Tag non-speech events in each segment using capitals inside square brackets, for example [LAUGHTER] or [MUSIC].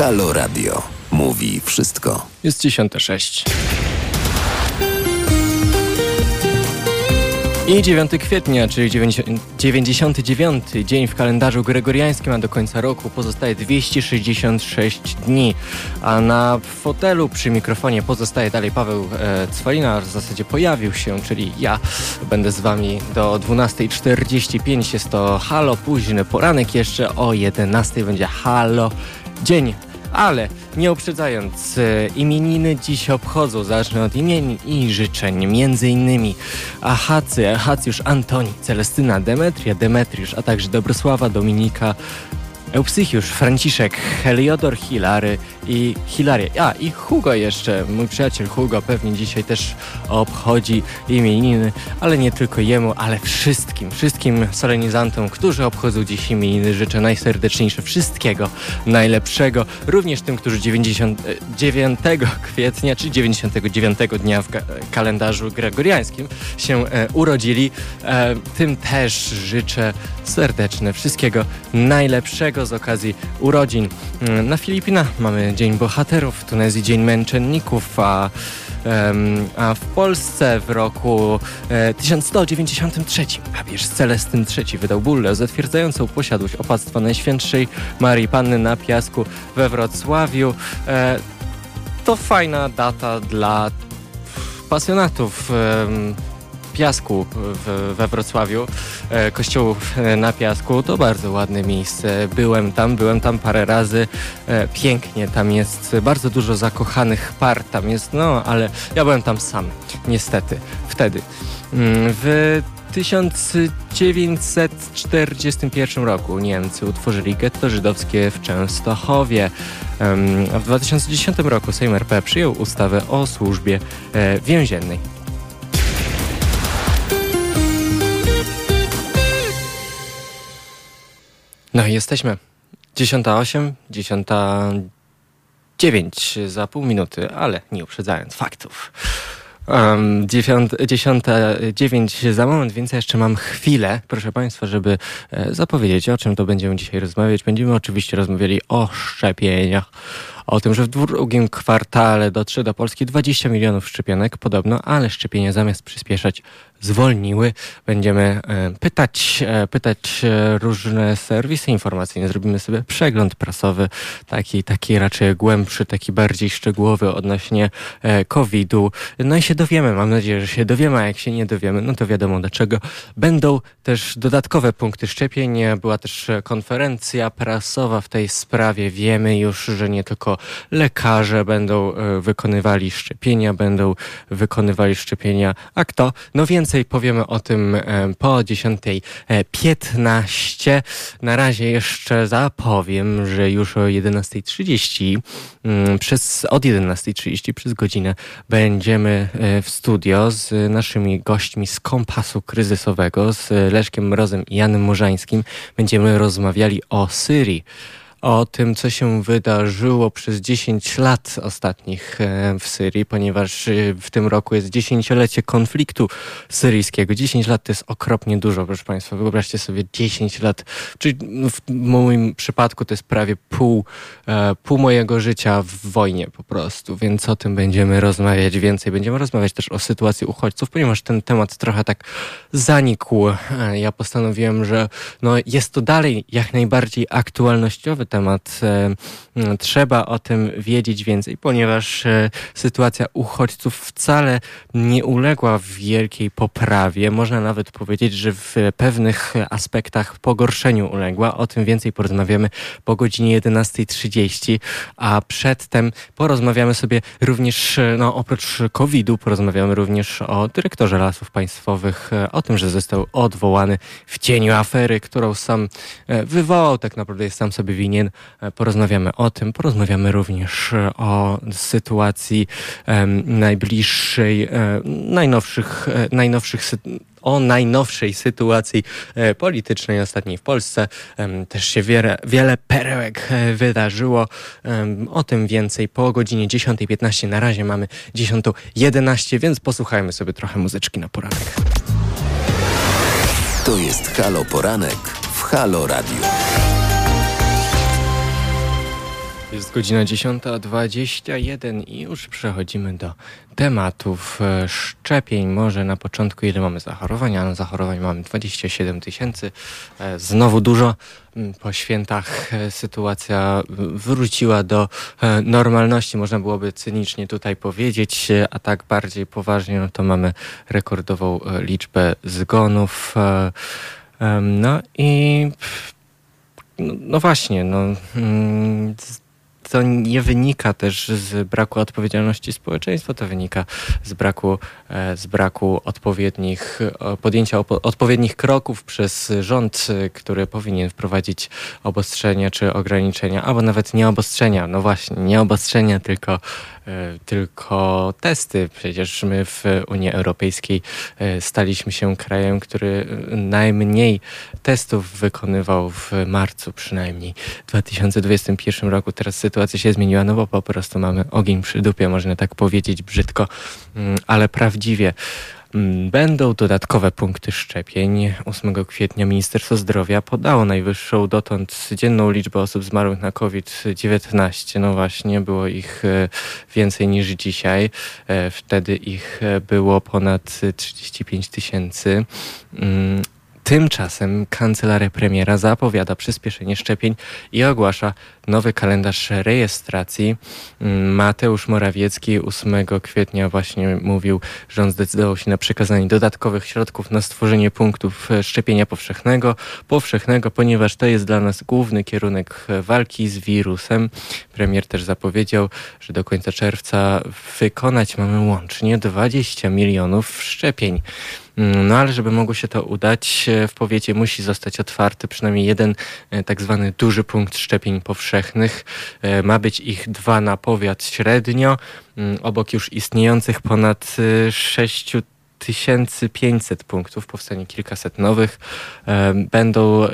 Halo Radio. Mówi wszystko. Jest 10.06. I 9 kwietnia, czyli 99 dzień w kalendarzu gregoriańskim, a do końca roku pozostaje 266 dni. A na fotelu przy mikrofonie pozostaje dalej Paweł e, Cwalina, w zasadzie pojawił się, czyli ja będę z Wami do 12.45. Jest to halo, późny poranek, jeszcze o 11.00 będzie halo, dzień ale nie uprzedzając, e, imieniny dziś obchodzą, zacznę od imienin i życzeń, między innymi Ahacy, Ahacjusz, Antoni, Celestyna, Demetria, Demetriusz, a także Dobrosława, Dominika, Eupsychiusz, Franciszek, Heliodor, Hilary i Hilaria. A, i Hugo jeszcze, mój przyjaciel Hugo pewnie dzisiaj też obchodzi imieniny, ale nie tylko jemu, ale wszystkim, wszystkim solenizantom, którzy obchodzą dziś imieniny, życzę najserdeczniejsze wszystkiego najlepszego, również tym, którzy 99 kwietnia, czy 99 dnia w kalendarzu gregoriańskim się e, urodzili. E, tym też życzę serdeczne wszystkiego najlepszego z okazji urodzin. Mm, na Filipinach mamy Dzień Bohaterów, w Tunezji Dzień Męczenników, a, a w Polsce w roku 1193 e, papież Celestyn III wydał bullę zatwierdzającą posiadłość opactwa Najświętszej Marii Panny na Piasku we Wrocławiu. E, to fajna data dla pasjonatów Piasku w, we Wrocławiu, e, kościół e, na Piasku, to bardzo ładne miejsce. Byłem tam, byłem tam parę razy. E, pięknie tam jest, bardzo dużo zakochanych par tam jest, no ale ja byłem tam sam, niestety, wtedy. Mm, w 1941 roku Niemcy utworzyli getto żydowskie w Częstochowie. W 2010 roku Sejm RP przyjął ustawę o służbie więziennej. No i jesteśmy. 10.08, 10.09 za pół minuty, ale nie uprzedzając faktów. Um, 10.09 za moment, więc jeszcze mam chwilę, proszę Państwa, żeby e, zapowiedzieć, o czym to będziemy dzisiaj rozmawiać. Będziemy oczywiście rozmawiali o szczepieniach, o tym, że w drugim kwartale dotrze do Polski 20 milionów szczepionek, podobno, ale szczepienia zamiast przyspieszać zwolniły. Będziemy e, pytać, e, pytać e, różne serwisy informacyjne. Zrobimy sobie przegląd prasowy, taki, taki raczej głębszy, taki bardziej szczegółowy odnośnie COVID-u. No i się dowiemy, mam nadzieję, że się dowiemy, a jak się nie dowiemy, no to wiadomo dlaczego. Będą też dodatkowe punkty szczepień. Była też konferencja prasowa w tej sprawie. Wiemy już, że nie tylko lekarze będą wykonywali szczepienia, będą wykonywali szczepienia. A kto? No więc Więcej powiemy o tym e, po 10.15. Na razie jeszcze zapowiem, że już o 11.30 mm, przez, od 11.30 przez godzinę będziemy e, w studio z naszymi gośćmi z Kompasu Kryzysowego, z Leszkiem Mrozem i Janem Murzańskim. Będziemy rozmawiali o Syrii o tym, co się wydarzyło przez 10 lat ostatnich e, w Syrii, ponieważ e, w tym roku jest dziesięciolecie konfliktu syryjskiego. 10 lat to jest okropnie dużo, proszę Państwa. Wyobraźcie sobie 10 lat, czyli w moim przypadku to jest prawie pół, e, pół mojego życia w wojnie po prostu, więc o tym będziemy rozmawiać więcej. Będziemy rozmawiać też o sytuacji uchodźców, ponieważ ten temat trochę tak zanikł. Ja postanowiłem, że no, jest to dalej jak najbardziej aktualnościowy temat. E, trzeba o tym wiedzieć więcej, ponieważ e, sytuacja uchodźców wcale nie uległa wielkiej poprawie. Można nawet powiedzieć, że w pewnych aspektach pogorszeniu uległa. O tym więcej porozmawiamy po godzinie 11.30, a przedtem porozmawiamy sobie również, e, no oprócz COVID-u, porozmawiamy również o dyrektorze lasów państwowych, o tym, że został odwołany w cieniu afery, którą sam wywołał, tak naprawdę jest sam sobie winien E, porozmawiamy o tym. Porozmawiamy również e, o sytuacji najbliższej, e, najnowszych, najnowszych o najnowszej sytuacji politycznej ostatniej w Polsce. Też się wiele, wiele perełek wydarzyło. O tym więcej po godzinie 10.15. Na razie mamy 10.11, więc posłuchajmy sobie trochę muzyczki na poranek. To jest Halo Poranek w Halo Radio. Jest godzina 10.21 i już przechodzimy do tematów e, szczepień. Może na początku ile mamy zachorowań? A na zachorowań mamy 27 tysięcy. E, znowu dużo. Mm, po świętach e, sytuacja wróciła do normalności, można byłoby cynicznie tutaj powiedzieć, a tak bardziej poważnie, no to mamy rekordową liczbę zgonów. No i no, no właśnie, no, mm, to nie wynika też z braku odpowiedzialności społeczeństwa, to wynika z braku, e, z braku odpowiednich, podjęcia odpowiednich kroków przez rząd, który powinien wprowadzić obostrzenia czy ograniczenia, albo nawet nie obostrzenia, no właśnie, nie obostrzenia, tylko E, tylko testy. Przecież my w Unii Europejskiej e, staliśmy się krajem, który najmniej testów wykonywał w marcu przynajmniej w 2021 roku. Teraz sytuacja się zmieniła, no bo po prostu mamy ogień przy dupie, można tak powiedzieć brzydko, mm, ale prawdziwie. Mm, będą dodatkowe punkty szczepień. 8 kwietnia Ministerstwo Zdrowia podało najwyższą dotąd dzienną liczbę osób zmarłych na COVID-19. No właśnie, było ich e, więcej niż dzisiaj. E, wtedy ich e, było ponad 35 tysięcy. Tymczasem kancelaria premiera zapowiada przyspieszenie szczepień i ogłasza nowy kalendarz rejestracji. Mm, Mateusz Morawiecki 8 kwietnia właśnie mówił, on zdecydował się na przekazanie dodatkowych środków na stworzenie punktów szczepienia powszechnego, powszechnego, ponieważ to jest dla nas główny kierunek walki z wirusem. Premier też zapowiedział, że do końca czerwca wykonać mamy łącznie 20 milionów szczepień. Mm, no ale żeby mogło się to udać, e, w powiecie musi zostać otwarty przynajmniej jeden e, tak zwany duży punkt szczepień powszechnych. E, ma być ich dwa na powiat średnio, mm, obok już istniejących ponad 6 1500 punktów, powstanie kilkaset nowych. Będą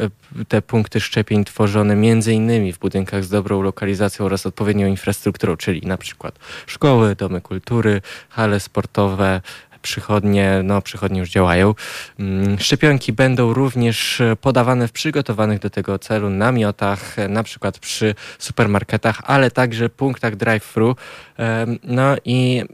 te punkty szczepień tworzone innymi w budynkach z dobrą lokalizacją oraz odpowiednią infrastrukturą, czyli na przykład szkoły, domy kultury, hale sportowe, przychodnie, no przychodnie już działają. Mm, szczepionki będą również podawane w przygotowanych do tego celu namiotach, na przykład przy supermarketach, ale także punktach drive-thru. No i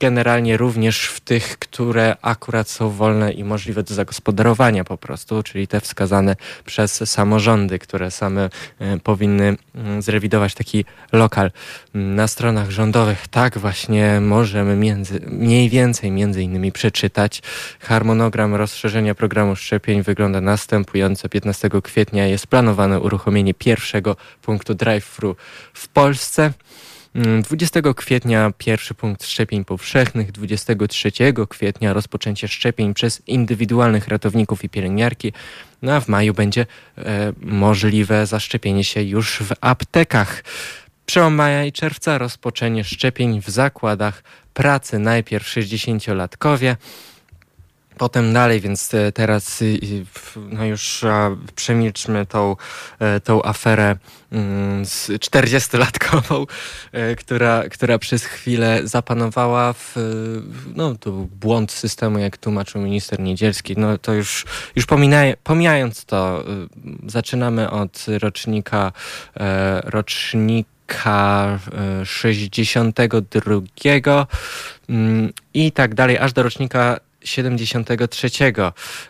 generalnie również w tych, które akurat są wolne i możliwe do zagospodarowania po prostu, czyli te wskazane przez samorządy, które same e, powinny mm, zrewidować taki lokal. Na stronach rządowych tak właśnie możemy między, mniej więcej między innymi przeczytać. Harmonogram rozszerzenia programu szczepień wygląda następująco. 15 kwietnia jest planowane uruchomienie pierwszego punktu drive-thru w Polsce. 20 mm, kwietnia pierwszy punkt szczepień powszechnych, 23 kwietnia rozpoczęcie szczepień przez indywidualnych ratowników i pielęgniarki, no a w maju będzie e, możliwe zaszczepienie się już w aptekach. Przełom maja i czerwca rozpoczęcie szczepień w zakładach pracy, najpierw 60-latkowie, Potem dalej, więc teraz no już przemilczmy tą, e, tą aferę mm, z 40-latkową, e, która, która przez chwilę zapanowała w, no to błąd systemu, jak tłumaczył minister Niedzielski. No to już, już pomijając to, zaczynamy od rocznika, e, rocznika 62 mm, i tak dalej, aż do rocznika 73.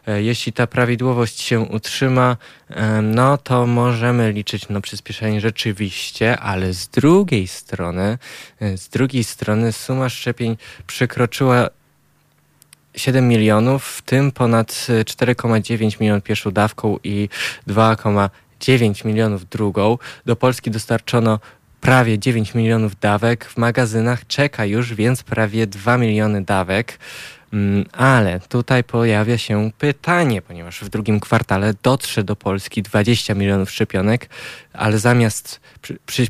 E, jeśli ta prawidłowość się utrzyma, e, no to możemy liczyć na przyspieszenie rzeczywiście, ale z drugiej strony, e, z drugiej strony suma szczepień przekroczyła 7 milionów, w tym ponad 4,9 milionów pierwszą dawką i 2,9 milionów drugą. Do Polski dostarczono prawie 9 milionów dawek. W magazynach czeka już więc prawie 2 miliony dawek. Mm, ale tutaj pojawia się pytanie, ponieważ w drugim kwartale dotrze do Polski 20 milionów szczepionek, ale zamiast przy, przy,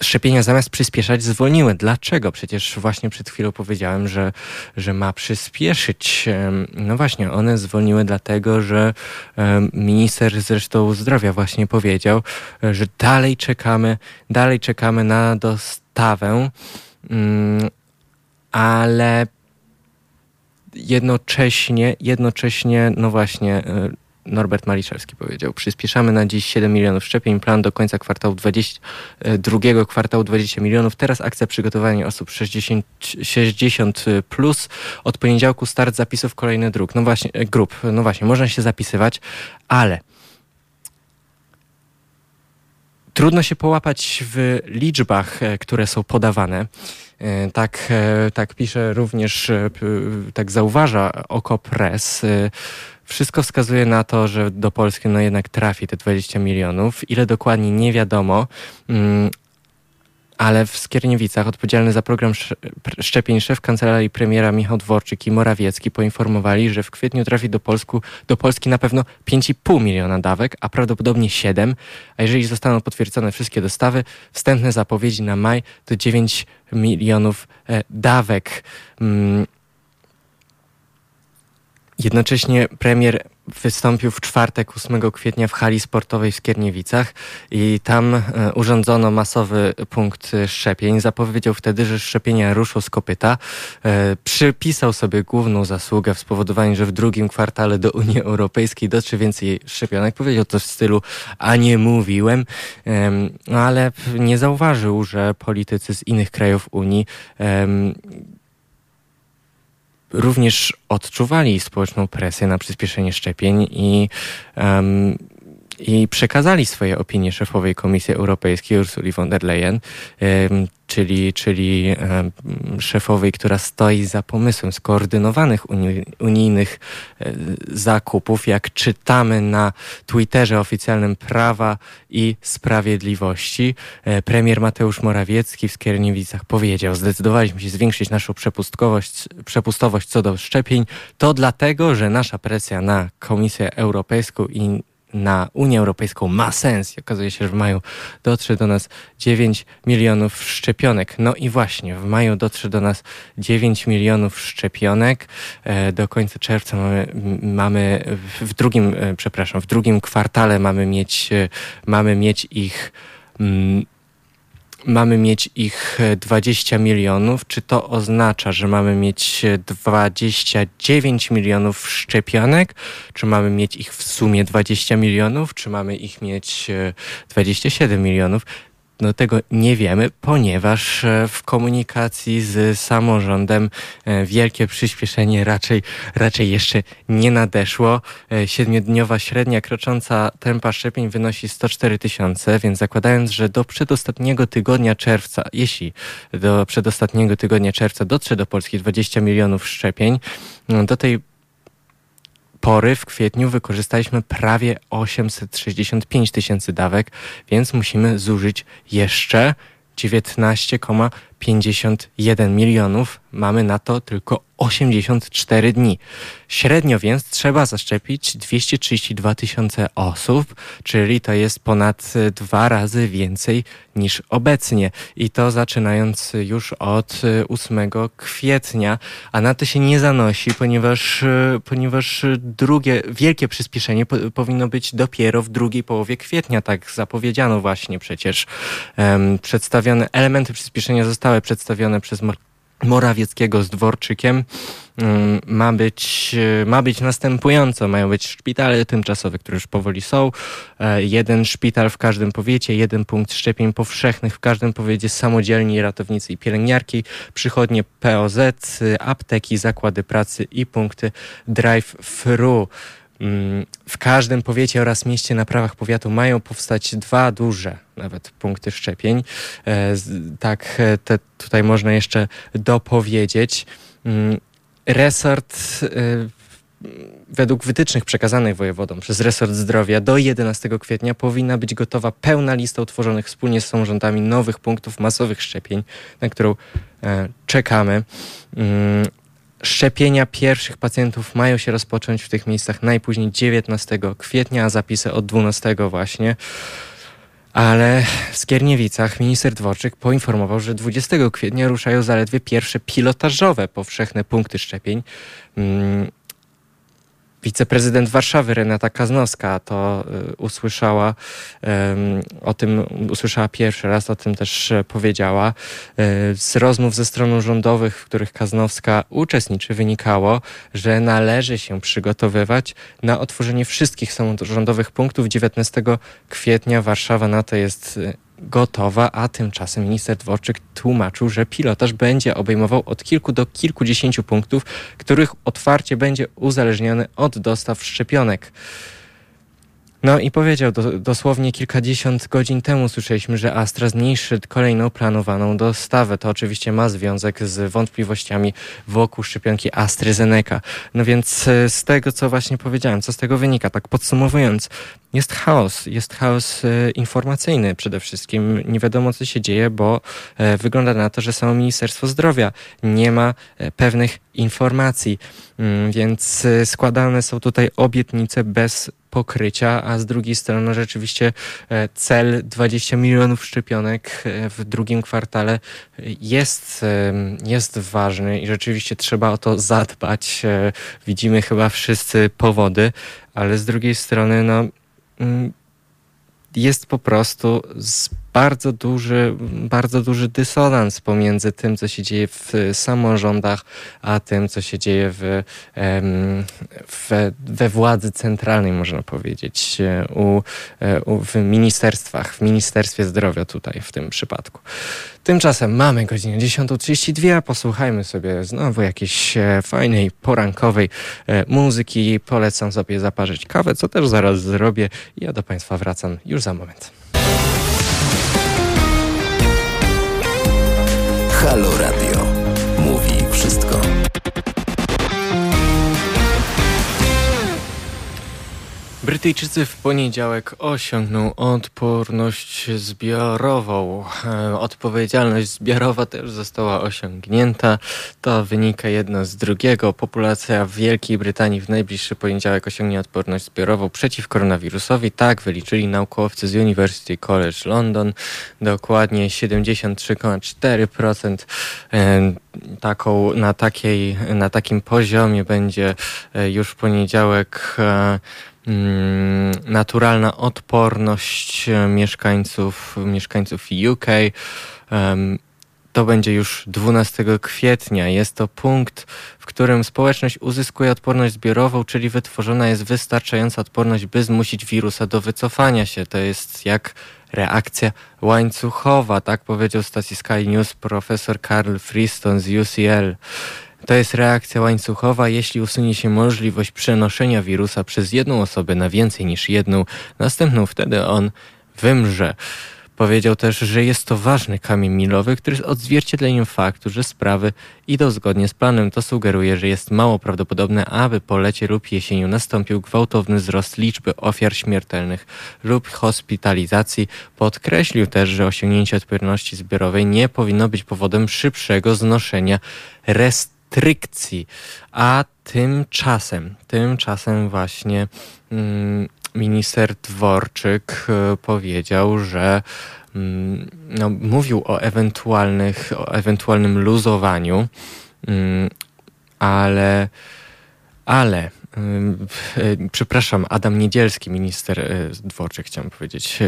szczepienia zamiast przyspieszać zwolniły. Dlaczego? Przecież właśnie przed chwilą powiedziałem, że, że ma przyspieszyć. No właśnie, one zwolniły dlatego, że minister zresztą zdrowia właśnie powiedział, że dalej czekamy, dalej czekamy na dostawę, mm, ale jednocześnie, jednocześnie, no właśnie, e, Norbert Maliszewski powiedział. Przyspieszamy na dziś 7 milionów szczepień, plan do końca kwartału 20, e, drugiego kwartału 20 milionów. Teraz akcja przygotowania osób 60, 60 plus. Od poniedziałku start zapisów kolejny dróg. No właśnie, e, grup. No właśnie, można się zapisywać, ale trudno się połapać w liczbach, e, które są podawane. E, tak, e, tak pisze również, e, tak zauważa Oko Press. Wszystko wskazuje na to, że do Polski no jednak trafi te 20 milionów. Ile dokładnie nie wiadomo, mm, ale w Skierniewicach odpowiedzialny za program szczepień szef kancelarii premiera Michał Dworczyk i Morawiecki poinformowali, że w kwietniu trafi do, Polsku, do Polski na pewno 5,5 miliona dawek, a prawdopodobnie 7, a jeżeli zostaną potwierdzone wszystkie dostawy, wstępne zapowiedzi na maj to 9 milionów e, dawek. Jednocześnie premier wystąpił w czwartek 8 kwietnia w hali sportowej w Skierniewicach i tam e, urządzono masowy punkt szczepień. Zapowiedział wtedy, że szczepienia ruszą z kopyta. E, przypisał sobie główną zasługę w spowodowaniu, że w drugim kwartale do Unii Europejskiej dotrze więcej szczepionek. Powiedział to w stylu, a nie mówiłem, no ale nie zauważył, że politycy z innych krajów Unii również odczuwali społeczną presję na przyspieszenie szczepień i um, i przekazali swoje opinie szefowej Komisji Europejskiej Ursuli von der Leyen, czyli, czyli szefowej, która stoi za pomysłem skoordynowanych unijnych e, zakupów, jak czytamy na Twitterze oficjalnym Prawa i Sprawiedliwości. E, premier Mateusz Morawiecki w Skierniewicach powiedział, zdecydowaliśmy się zwiększyć naszą przepustkowość, przepustowość co do szczepień. To dlatego, że nasza presja na Komisję Europejską i na Unię Europejską ma sens. I okazuje się, że w maju dotrze do nas 9 milionów szczepionek. No i właśnie, w maju dotrze do nas 9 milionów szczepionek. E, do końca czerwca mamy, mamy w drugim, e, przepraszam, w drugim kwartale mamy mieć, e, mamy mieć ich mm, mamy mieć ich 20 e, milionów, czy to oznacza, że mamy mieć 29 milionów szczepionek, czy mamy mieć ich w sumie 20 milionów, czy mamy ich mieć 27 e, milionów? No tego nie wiemy, ponieważ e, w komunikacji z samorządem e, wielkie przyspieszenie raczej, raczej jeszcze nie nadeszło. E, siedmiodniowa średnia krocząca tempa szczepień wynosi 104 tysiące, więc zakładając, że do przedostatniego tygodnia czerwca, jeśli do przedostatniego tygodnia czerwca dotrze do Polski 20 milionów szczepień, no do tej pory w kwietniu wykorzystaliśmy prawie 865 tysięcy dawek, więc musimy zużyć jeszcze 19,51 milionów. Mamy na to tylko 84 dni. Średnio więc trzeba zaszczepić 232 tysiące osób, czyli to jest ponad dwa razy więcej niż obecnie. I to zaczynając już od 8 kwietnia, a na to się nie zanosi, ponieważ, ponieważ drugie wielkie przyspieszenie po, powinno być dopiero w drugiej połowie kwietnia, tak zapowiedziano właśnie przecież. Um, przedstawione elementy przyspieszenia zostały przedstawione przez Morawieckiego z Dworczykiem mm, ma być, ma być następująco. Mają być szpitale tymczasowe, które już powoli są. E, jeden szpital w każdym powiecie, jeden punkt szczepień powszechnych w każdym powiecie, samodzielni ratownicy i pielęgniarki, przychodnie POZ, apteki, zakłady pracy i punkty drive-thru. Mm, w każdym powiecie oraz mieście na prawach powiatu mają powstać dwa duże nawet punkty szczepień. E, tak, e, te, tutaj można jeszcze dopowiedzieć. Mm, resort e, według wytycznych przekazanych wojewodom przez resort zdrowia do 11 kwietnia powinna być gotowa pełna lista utworzonych wspólnie z samorządami nowych punktów masowych szczepień, na którą czekamy. Mm, Szczepienia pierwszych pacjentów mają się rozpocząć w tych miejscach najpóźniej 19 kwietnia, a zapisy od 12 właśnie. Ale w Skierniewicach minister Dworczyk poinformował, że 20 kwietnia ruszają zaledwie pierwsze pilotażowe powszechne punkty szczepień. Wiceprezydent Warszawy Renata Kaznowska to y, usłyszała o tym, usłyszała pierwszy raz, o tym też powiedziała. Y, z rozmów ze stroną rządowych, w których Kaznowska uczestniczy, wynikało, że należy się przygotowywać na otworzenie wszystkich samorządowych punktów 19 kwietnia. Warszawa na to jest y, gotowa, a tymczasem minister Dworczyk tłumaczył, że pilotaż będzie obejmował od kilku do kilkudziesięciu punktów, których otwarcie będzie uzależnione od dostaw szczepionek. No i powiedział, do, dosłownie kilkadziesiąt godzin temu słyszeliśmy, że Astra zmniejszy kolejną planowaną dostawę. To oczywiście ma związek z wątpliwościami wokół szczepionki AstraZeneca. No więc e, z tego, co właśnie powiedziałem, co z tego wynika, tak podsumowując, jest chaos, jest chaos e, informacyjny przede wszystkim. Nie wiadomo, co się dzieje, bo e, wygląda na to, że samo Ministerstwo Zdrowia nie ma pewnych informacji, mm, więc składane są tutaj obietnice bez pokrycia, a z drugiej strony rzeczywiście e, cel 20 milionów szczepionek e, w drugim kwartale jest, jest ważny i rzeczywiście trzeba o to zadbać. E, widzimy chyba wszyscy powody, ale z drugiej strony no, mm, jest po prostu bardzo duży, bardzo duży dysonans pomiędzy tym, co się dzieje w samorządach, a tym, co się dzieje w, w, we władzy centralnej, można powiedzieć, u, u, w ministerstwach, w Ministerstwie Zdrowia tutaj w tym przypadku. Tymczasem mamy godzinę 10.32, posłuchajmy sobie znowu jakiejś e, fajnej, porankowej e, muzyki. Polecam sobie zaparzyć kawę, co też zaraz zrobię. Ja do Państwa wracam już za moment. Halo Radio. Mówi wszystko. Brytyjczycy w poniedziałek osiągną odporność zbiorową. E, odpowiedzialność zbiorowa też została osiągnięta. To wynika jedno z drugiego. Populacja w Wielkiej Brytanii w najbliższy poniedziałek osiągnie odporność zbiorową przeciw koronawirusowi. Tak wyliczyli naukowcy z University College London. Dokładnie 73,4% e, taką, na, takiej, na takim poziomie będzie e, już w poniedziałek naturalna odporność e, mieszkańców, mieszkańców UK. To będzie już 12 kwietnia. Jest to punkt, w którym społeczność uzyskuje odporność zbiorową, czyli wytworzona jest wystarczająca odporność, by zmusić wirusa do wycofania się. To jest jak reakcja łańcuchowa, tak powiedział stacji Sky News profesor Carl Freeston z UCL. To jest reakcja łańcuchowa. Jeśli usunie się możliwość przenoszenia wirusa przez jedną osobę na więcej niż jedną, następną wtedy on wymrze. Powiedział też, że jest to ważny kamień milowy, który jest odzwierciedleniem faktu, że sprawy idą zgodnie z planem. To sugeruje, że jest mało prawdopodobne, aby po lecie lub jesienią nastąpił gwałtowny wzrost liczby ofiar śmiertelnych lub hospitalizacji. Podkreślił też, że osiągnięcie odporności zbiorowej nie powinno być powodem szybszego znoszenia restrykcji restrykcji. A tymczasem, tymczasem właśnie mm, minister Dworczyk e, powiedział, że mm, no, mówił o, ewentualnych, o ewentualnym luzowaniu, mm, ale, ale przepraszam, Adam Niedzielski, minister y, Dworczyk chciałem powiedzieć,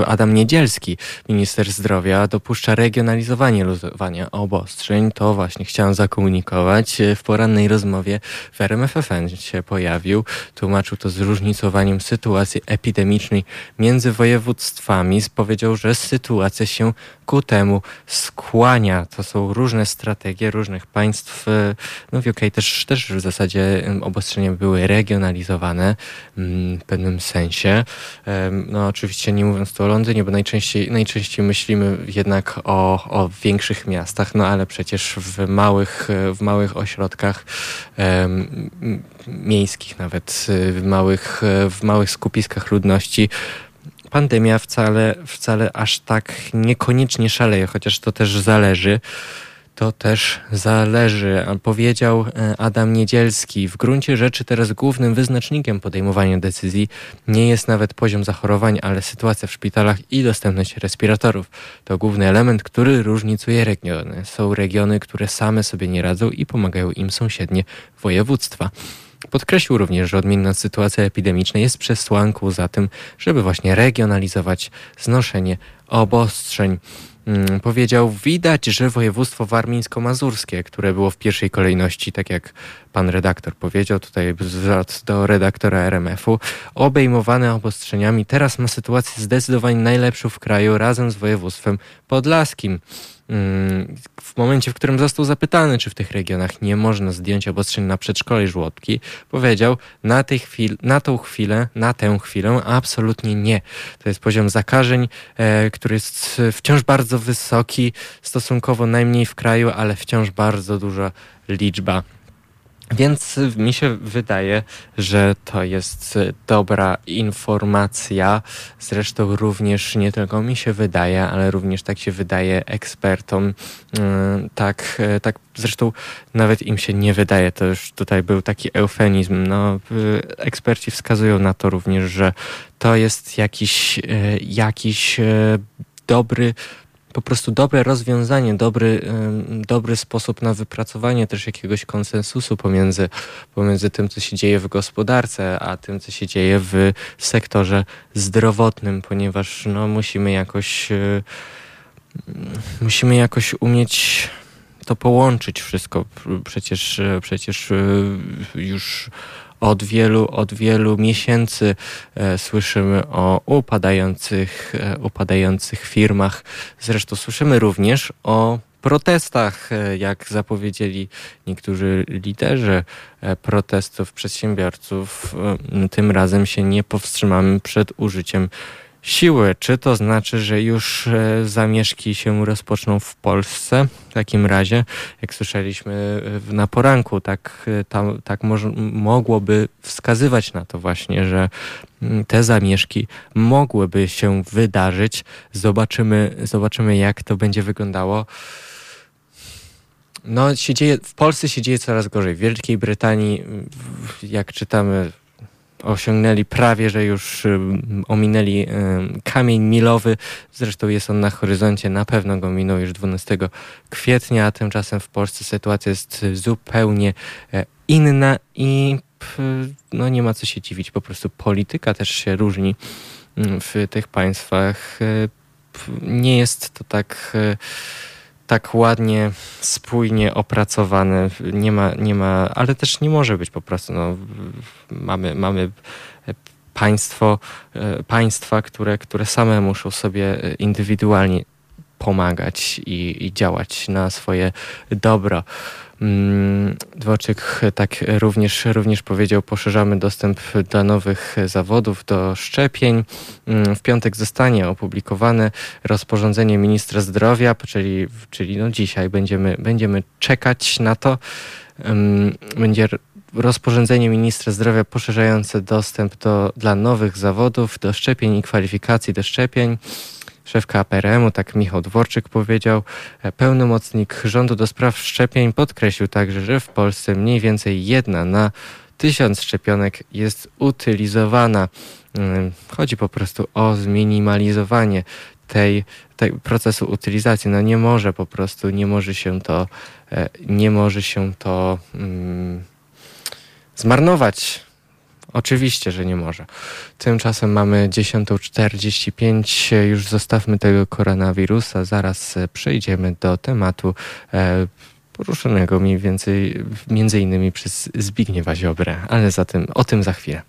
y, Adam Niedzielski, minister zdrowia, dopuszcza regionalizowanie luzowania obostrzeń. To właśnie chciałem zakomunikować. W porannej rozmowie w RMFFN się pojawił. Tłumaczył to zróżnicowaniem sytuacji epidemicznej między województwami. Powiedział, że sytuacja się ku temu skłania. To są różne strategie różnych państw. No w UK też, też w zasadzie obostrzenia były regionalizowane mm, w pewnym sensie. No oczywiście nie mówiąc tu o Londynie, bo najczęściej, najczęściej myślimy jednak o, o większych miastach, no ale przecież w małych, w małych ośrodkach miejskich, nawet w małych, w małych skupiskach ludności pandemia wcale, wcale aż tak niekoniecznie szaleje, chociaż to też zależy. To też zależy, powiedział e, Adam Niedzielski. W gruncie rzeczy teraz głównym wyznacznikiem podejmowania decyzji nie jest nawet poziom zachorowań, ale sytuacja w szpitalach i dostępność respiratorów. To główny element, który różnicuje regiony. Są regiony, które same sobie nie radzą i pomagają im sąsiednie województwa. Podkreślił również, że odmienna sytuacja epidemiczna jest przesłanką za tym, żeby właśnie regionalizować znoszenie obostrzeń. Mm, powiedział, widać, że województwo warmińsko-mazurskie, które było w pierwszej kolejności, tak jak pan redaktor powiedział, tutaj zwrot do redaktora RMF-u, obejmowane obostrzeniami, teraz ma sytuację zdecydowanie najlepszą w kraju razem z województwem podlaskim. Mm, w momencie, w którym został zapytany, czy w tych regionach nie można zdjąć obostrzeń na przedszkole i żłobki, powiedział, na, tej chwil, na tą chwilę, na tę chwilę absolutnie nie. To jest poziom zakażeń, e, który jest wciąż bardzo wysoki, stosunkowo najmniej w kraju, ale wciąż bardzo duża liczba więc mi się wydaje, że to jest dobra informacja. Zresztą również nie tylko mi się wydaje, ale również tak się wydaje ekspertom. Mm, tak, tak zresztą nawet im się nie wydaje. To już tutaj był taki eufemizm. No, eksperci wskazują na to również, że to jest jakiś, e, jakiś e, dobry po prostu dobre rozwiązanie, dobry, dobry sposób na wypracowanie też jakiegoś konsensusu pomiędzy, pomiędzy tym, co się dzieje w gospodarce, a tym, co się dzieje w sektorze zdrowotnym, ponieważ no, musimy jakoś e, musimy jakoś umieć to połączyć wszystko. Przecież, przecież e, już od wielu, od wielu miesięcy e, słyszymy o upadających, e, upadających firmach. Zresztą słyszymy również o protestach, e, jak zapowiedzieli niektórzy liderzy protestów przedsiębiorców. Tym razem się nie powstrzymamy przed użyciem siły. Czy to znaczy, że już e, zamieszki się rozpoczną w Polsce? W takim razie, jak słyszeliśmy e, na poranku, tak, e, tam, tak mogłoby wskazywać na to właśnie, że mm, te zamieszki mogłyby się wydarzyć. Zobaczymy, zobaczymy jak to będzie wyglądało. No, się dzieje, w Polsce się dzieje coraz gorzej. W Wielkiej Brytanii, jak czytamy osiągnęli prawie, że już ominęli kamień milowy. Zresztą jest on na horyzoncie, na pewno go minął już 12 kwietnia, a tymczasem w Polsce sytuacja jest zupełnie e, inna i no nie ma co się dziwić, po prostu polityka też się różni w tych państwach. E, nie jest to tak e, tak ładnie, spójnie opracowane. Nie ma, nie ma, ale też nie może być po prostu. No, mamy, mamy państwo, e, państwa, które, które same muszą sobie indywidualnie pomagać i, i działać na swoje dobro. Mm, Dworczyk tak również, również powiedział, poszerzamy dostęp do nowych zawodów, do szczepień. Mm, w piątek zostanie opublikowane rozporządzenie ministra zdrowia, czyli, czyli no dzisiaj będziemy, będziemy czekać na to. Będzie rozporządzenie ministra zdrowia poszerzające dostęp do, dla nowych zawodów, do szczepień i kwalifikacji do szczepień szef KPRM-u, tak Michał Dworczyk powiedział. E, pełnomocnik rządu do spraw szczepień podkreślił także, że w Polsce mniej więcej jedna na tysiąc szczepionek jest utylizowana. Mm, chodzi po prostu o zminimalizowanie tej, tej procesu utylizacji. No nie może po prostu, nie może się to, e, nie może się to um, zmarnować Oczywiście, że nie może. Tymczasem mamy 10.45, już zostawmy tego koronawirusa, zaraz przejdziemy do tematu e, poruszonego mniej więcej, między innymi przez Zbigniewa Ziobrę, ale o tym za chwilę.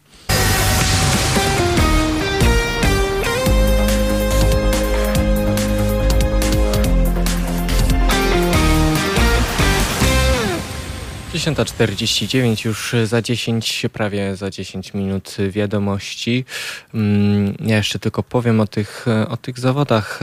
10.49, już za 10, prawie za 10 minut wiadomości. Mm, ja jeszcze tylko powiem o tych, o tych zawodach,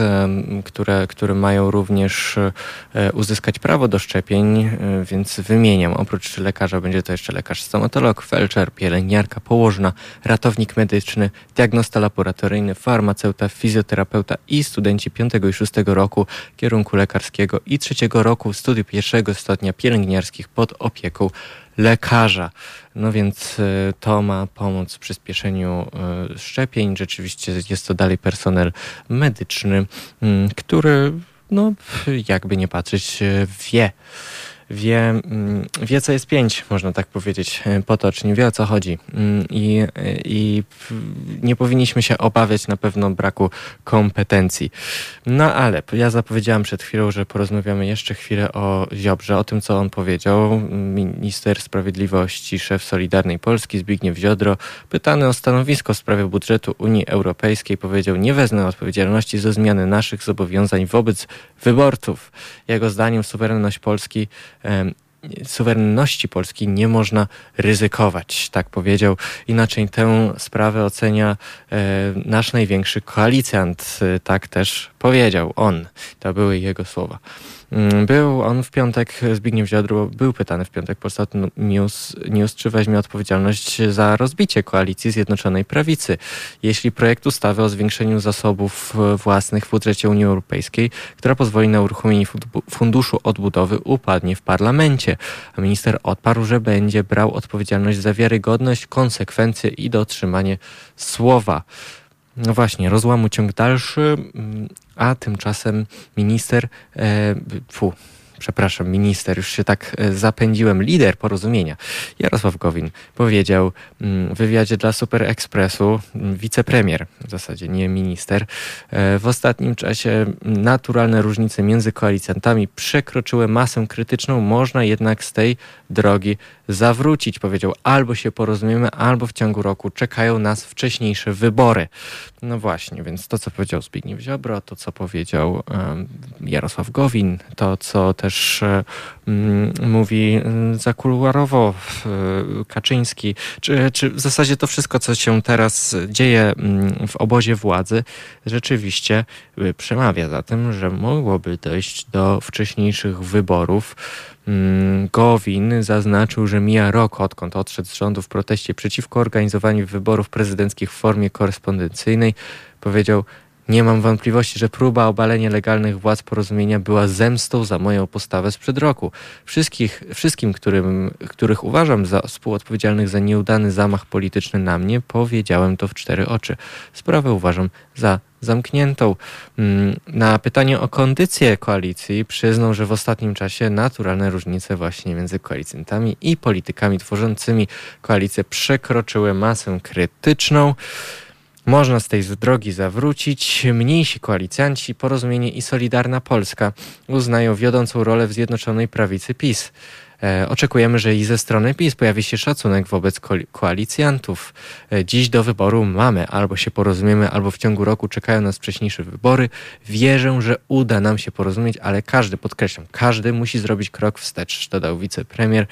które, które mają również e, uzyskać prawo do szczepień, e, więc wymieniam. Oprócz lekarza będzie to jeszcze lekarz stomatolog, felczer, pielęgniarka, położna, ratownik medyczny, diagnosta laboratoryjny, farmaceuta, fizjoterapeuta i studenci 5 i 6 roku kierunku lekarskiego i trzeciego roku studiów pierwszego stopnia pielęgniarskich pod opieką opieką lekarza. No więc e, to ma pomóc w przyspieszeniu e, szczepień. Rzeczywiście jest to dalej personel medyczny, który, no, jakby nie patrzeć, e, wie. Wie, mm, wie co jest pięć, można tak powiedzieć e, potocznie, wie o co chodzi. Mm, I, I nie powinniśmy się obawiać na pewno braku kompetencji. No ale ja zapowiedziałam przed chwilą, że porozmawiamy jeszcze chwilę o Ziobrze, o tym, co on powiedział. Minister Sprawiedliwości, szef Solidarnej Polski Zbigniew Ziodro, pytany o stanowisko w sprawie budżetu Unii Europejskiej, powiedział: Nie wezmę odpowiedzialności za zmiany naszych zobowiązań wobec wyborców. Jego zdaniem suwerenność Polski suwerenności Polski nie można ryzykować, tak powiedział. Inaczej tę sprawę ocenia e, nasz największy koalicjant, e, tak też powiedział on. To były jego słowa. Mm, był on w piątek, Zbigniew Ziodro był pytany w piątek Polsat News, News, czy weźmie odpowiedzialność za rozbicie koalicji Zjednoczonej Prawicy, jeśli projekt ustawy o zwiększeniu zasobów własnych w budżecie Unii Europejskiej, która pozwoli na uruchomienie funduszu odbudowy, upadnie w parlamencie. A minister odparł, że będzie brał odpowiedzialność za wiarygodność, konsekwencje i dotrzymanie słowa. No właśnie, rozłamu ciąg dalszy, a tymczasem minister, e, fu, przepraszam, minister, już się tak e, zapędziłem, lider porozumienia, Jarosław Gowin, powiedział mm, w wywiadzie dla Super Expressu, mm, wicepremier, w zasadzie nie minister, e, w ostatnim czasie naturalne różnice między koalicjantami przekroczyły masę krytyczną, można jednak z tej drogi zawrócić. Powiedział, albo się porozumiemy, albo w ciągu roku czekają nas wcześniejsze wybory. No właśnie, więc to, co powiedział Zbigniew Ziobro, to, co powiedział Jarosław Gowin, to, co też mm, mówi zakuluarowo Kaczyński, czy, czy w zasadzie to wszystko, co się teraz dzieje w obozie władzy, rzeczywiście y, przemawia za tym, że mogłoby dojść do wcześniejszych wyborów. Mm, Gowin zaznaczył, że mija rok, odkąd odszedł z rządu w proteście przeciwko organizowaniu wyborów prezydenckich w formie korespondencyjnej. Powiedział, nie mam wątpliwości, że próba obalenia legalnych władz porozumienia była zemstą za moją postawę sprzed roku. Wszystkich, wszystkim, którym, których uważam za współodpowiedzialnych za nieudany zamach polityczny na mnie, powiedziałem to w cztery oczy. Sprawę uważam za zamkniętą. Mm, na pytanie o kondycję koalicji przyznał, że w ostatnim czasie naturalne różnice właśnie między koalicjantami i politykami tworzącymi koalicję przekroczyły masę krytyczną. Można z tej drogi zawrócić. Mniejsi koalicjanci, Porozumienie i Solidarna Polska uznają wiodącą rolę w Zjednoczonej Prawicy PiS. E, oczekujemy, że i ze strony PiS pojawi się szacunek wobec ko koalicjantów. E, dziś do wyboru mamy albo się porozumiemy, albo w ciągu roku czekają nas wcześniejsze wybory. Wierzę, że uda nam się porozumieć, ale każdy, podkreślam, każdy musi zrobić krok wstecz, dodał wicepremier.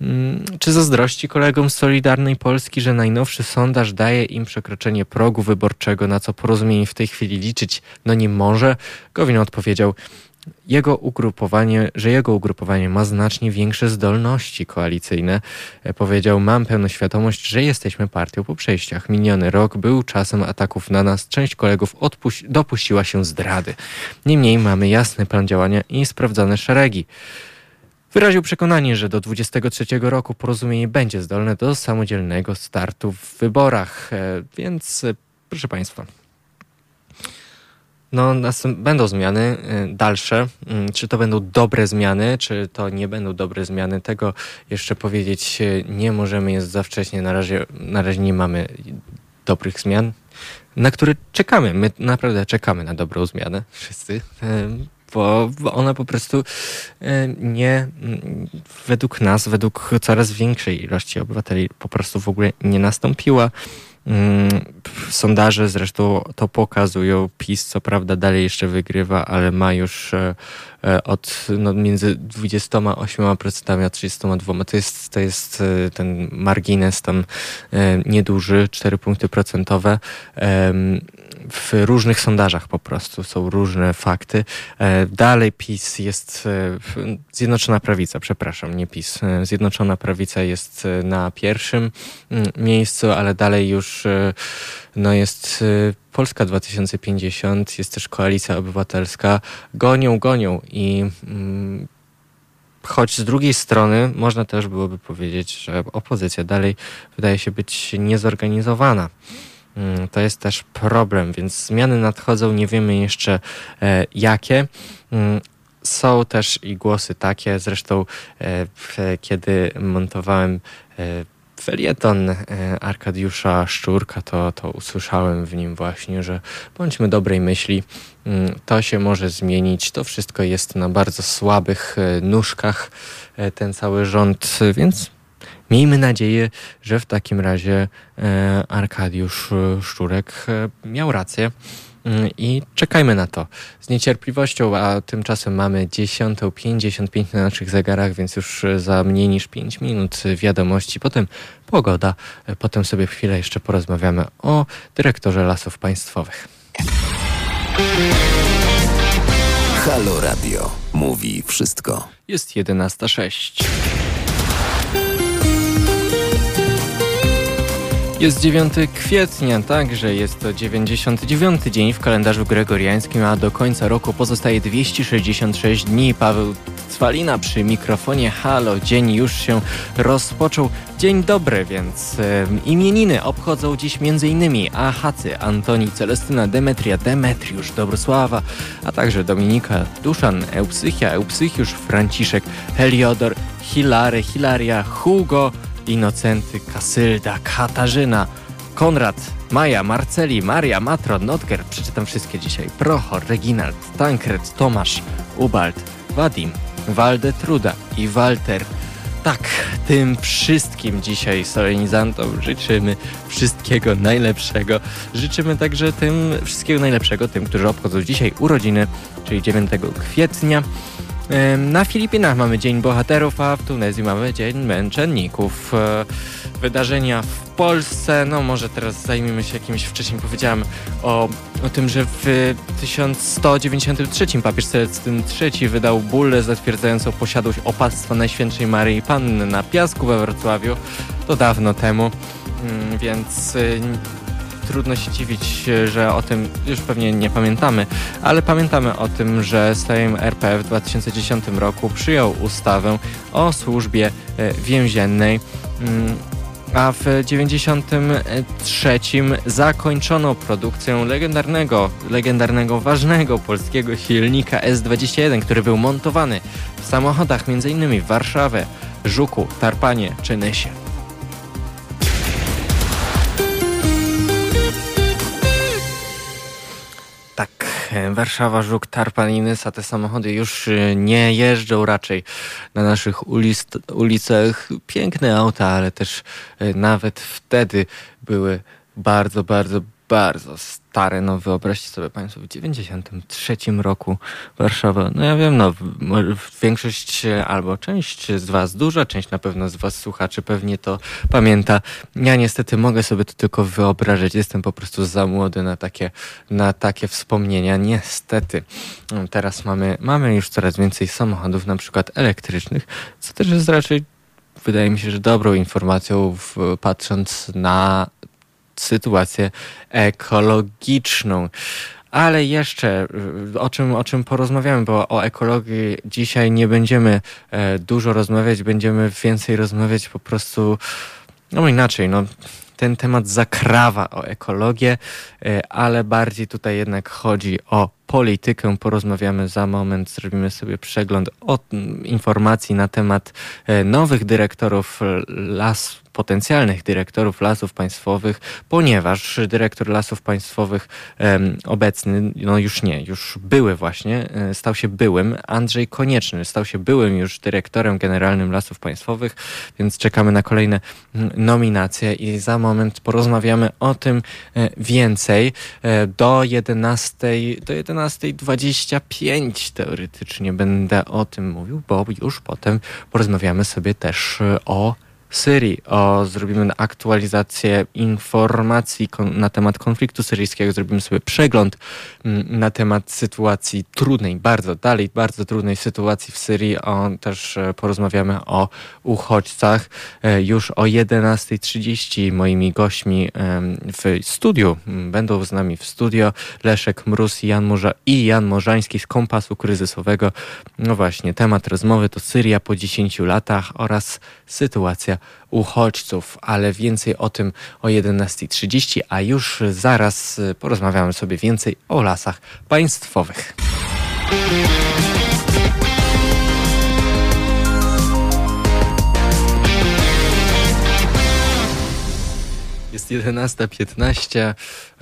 Mm, czy zazdrości kolegom z Solidarnej Polski, że najnowszy sondaż daje im przekroczenie progu wyborczego, na co porozumienie w tej chwili liczyć no nie może? Gowin odpowiedział, jego ugrupowanie, że jego ugrupowanie ma znacznie większe zdolności koalicyjne. E, powiedział, mam pełną świadomość, że jesteśmy partią po przejściach. Miniony rok był czasem ataków na nas. Część kolegów dopuściła się zdrady. Niemniej mamy jasny plan działania i sprawdzone szeregi. Wyraził przekonanie, że do 23 roku porozumienie będzie zdolne do samodzielnego startu w wyborach. E, więc e, proszę Państwa, no, będą zmiany e, dalsze. Mm, czy to będą dobre zmiany, czy to nie będą dobre zmiany, tego jeszcze powiedzieć nie możemy, jest za wcześnie. Na razie, na razie nie mamy dobrych zmian, na które czekamy. My naprawdę czekamy na dobrą zmianę, wszyscy bo, bo ona po prostu e, nie, według nas, według coraz większej ilości obywateli po prostu w ogóle nie nastąpiła. Mm, sondaże zresztą to pokazują. PiS co prawda dalej jeszcze wygrywa, ale ma już e, e, od no, między 28% a 32%. To jest, to jest ten margines tam nieduży, 4 punkty procentowe w różnych sondażach po prostu są różne fakty. E, dalej PiS jest, e, Zjednoczona Prawica, przepraszam, nie PiS. E, Zjednoczona Prawica jest na pierwszym mm, miejscu, ale dalej już no jest Polska 2050, jest też Koalicja Obywatelska. Gonią, gonią i mm, choć z drugiej strony można też byłoby powiedzieć, że opozycja dalej wydaje się być niezorganizowana. Mm, to jest też problem, więc zmiany nadchodzą, nie wiemy jeszcze e, jakie. Mm, są też i głosy takie, zresztą kiedy montowałem felieton e, Arkadiusza Szczurka, to, to usłyszałem w nim właśnie, że bądźmy dobrej myśli, mm, to się może zmienić, to wszystko jest na bardzo słabych e, nóżkach, e, ten cały rząd, więc miejmy nadzieję, że w takim razie Arkadiusz Szczurek miał rację. Mm, i czekajmy na to z niecierpliwością, a tymczasem mamy 10.55 na naszych zegarach, więc już za mniej niż 5 minut wiadomości, potem pogoda, potem sobie chwilę jeszcze porozmawiamy o dyrektorze lasów państwowych. Halo Radio mówi wszystko. Jest 11.06. Jest 9 kwietnia, także jest to 99 dzień w kalendarzu gregoriańskim, a do końca roku pozostaje 266 dni. Paweł Cwalina przy mikrofonie Halo. Dzień już się rozpoczął. Dzień dobry, więc e, imieniny obchodzą dziś m.in. Ahacy, Antoni, Celestyna, Demetria, Demetriusz, Dobrosława, a także Dominika, Duszan, Eupsychia, Eupsychiusz, Franciszek, Heliodor, Hilary, Hilaria, Hugo, Inocenty, Kasylda, Katarzyna, Konrad, Maja, Marceli, Maria, Matron, Notker, przeczytam wszystkie dzisiaj. Prochor, Reginald, Tankred, Tomasz, Ubald, Wadim, Walde Truda i Walter. Tak, tym wszystkim dzisiaj solenizantom życzymy wszystkiego najlepszego. Życzymy także tym wszystkiego najlepszego tym, którzy obchodzą dzisiaj urodziny, czyli 9 kwietnia. Na Filipinach mamy Dzień Bohaterów, a w Tunezji mamy Dzień Męczenników. E, wydarzenia w Polsce, no może teraz zajmiemy się jakimś, wcześniej powiedziałem o, o tym, że w 1193 papież Celestyn III wydał bullę zatwierdzającą posiadłość opactwa Najświętszej Maryi Panny na Piasku we Wrocławiu. To dawno temu, mm, więc y, trudno się dziwić, że o tym już pewnie nie pamiętamy, ale pamiętamy o tym, że Sejm RP w 2010 roku przyjął ustawę o służbie e, więziennej. Mm, a w 1993 zakończono produkcję legendarnego, legendarnego, ważnego polskiego silnika S21, który był montowany w samochodach m.in. w Warszawie, Żuku, Tarpanie czy Nysie. Warszawa, Żuk, Tarpan i Nysa, te samochody już y, nie jeżdżą raczej na naszych ulic, ulicach. Piękne auta, ale też y, nawet wtedy były bardzo, bardzo, bardzo stare, no wyobraźcie sobie Państwo, w 93 roku Warszawa, no ja wiem, no większość albo część z Was, duża część na pewno z Was słuchaczy pewnie to pamięta. Ja niestety mogę sobie to tylko wyobrażać, jestem po prostu za młody na takie, na takie wspomnienia, niestety. Teraz mamy, mamy już coraz więcej samochodów, na przykład elektrycznych, co też jest raczej wydaje mi się, że dobrą informacją, w, patrząc na sytuację ekologiczną. Ale jeszcze o czym, o czym porozmawiamy, bo o ekologii dzisiaj nie będziemy e, dużo rozmawiać, będziemy więcej rozmawiać po prostu, no inaczej, no ten temat zakrawa o ekologię, e, ale bardziej tutaj jednak chodzi o politykę. Porozmawiamy za moment, zrobimy sobie przegląd informacji na temat e, nowych dyrektorów las potencjalnych dyrektorów lasów państwowych, ponieważ dyrektor lasów państwowych obecny, no już nie, już były właśnie, e, stał się byłym. Andrzej Konieczny stał się byłym już dyrektorem generalnym lasów państwowych, więc czekamy na kolejne nominacje i za moment porozmawiamy o tym e, więcej. Do 11, do 11.25 teoretycznie będę o tym mówił, bo już potem porozmawiamy sobie też o Syrii, o, zrobimy aktualizację informacji na temat konfliktu syryjskiego, zrobimy sobie przegląd mm, na temat sytuacji trudnej, bardzo dalej, bardzo trudnej sytuacji w Syrii. O, też e, porozmawiamy o uchodźcach. E, już o 11.30 moimi gośćmi w studiu, będą z nami w studio Leszek Mróz Jan, Morza, i Jan Morzański z Kompasu Kryzysowego. No właśnie, temat rozmowy to Syria po 10 latach oraz sytuacja uchodźców, ale więcej o tym o 11.30, a już zaraz y, porozmawiamy sobie więcej o lasach państwowych. Jest 11.15.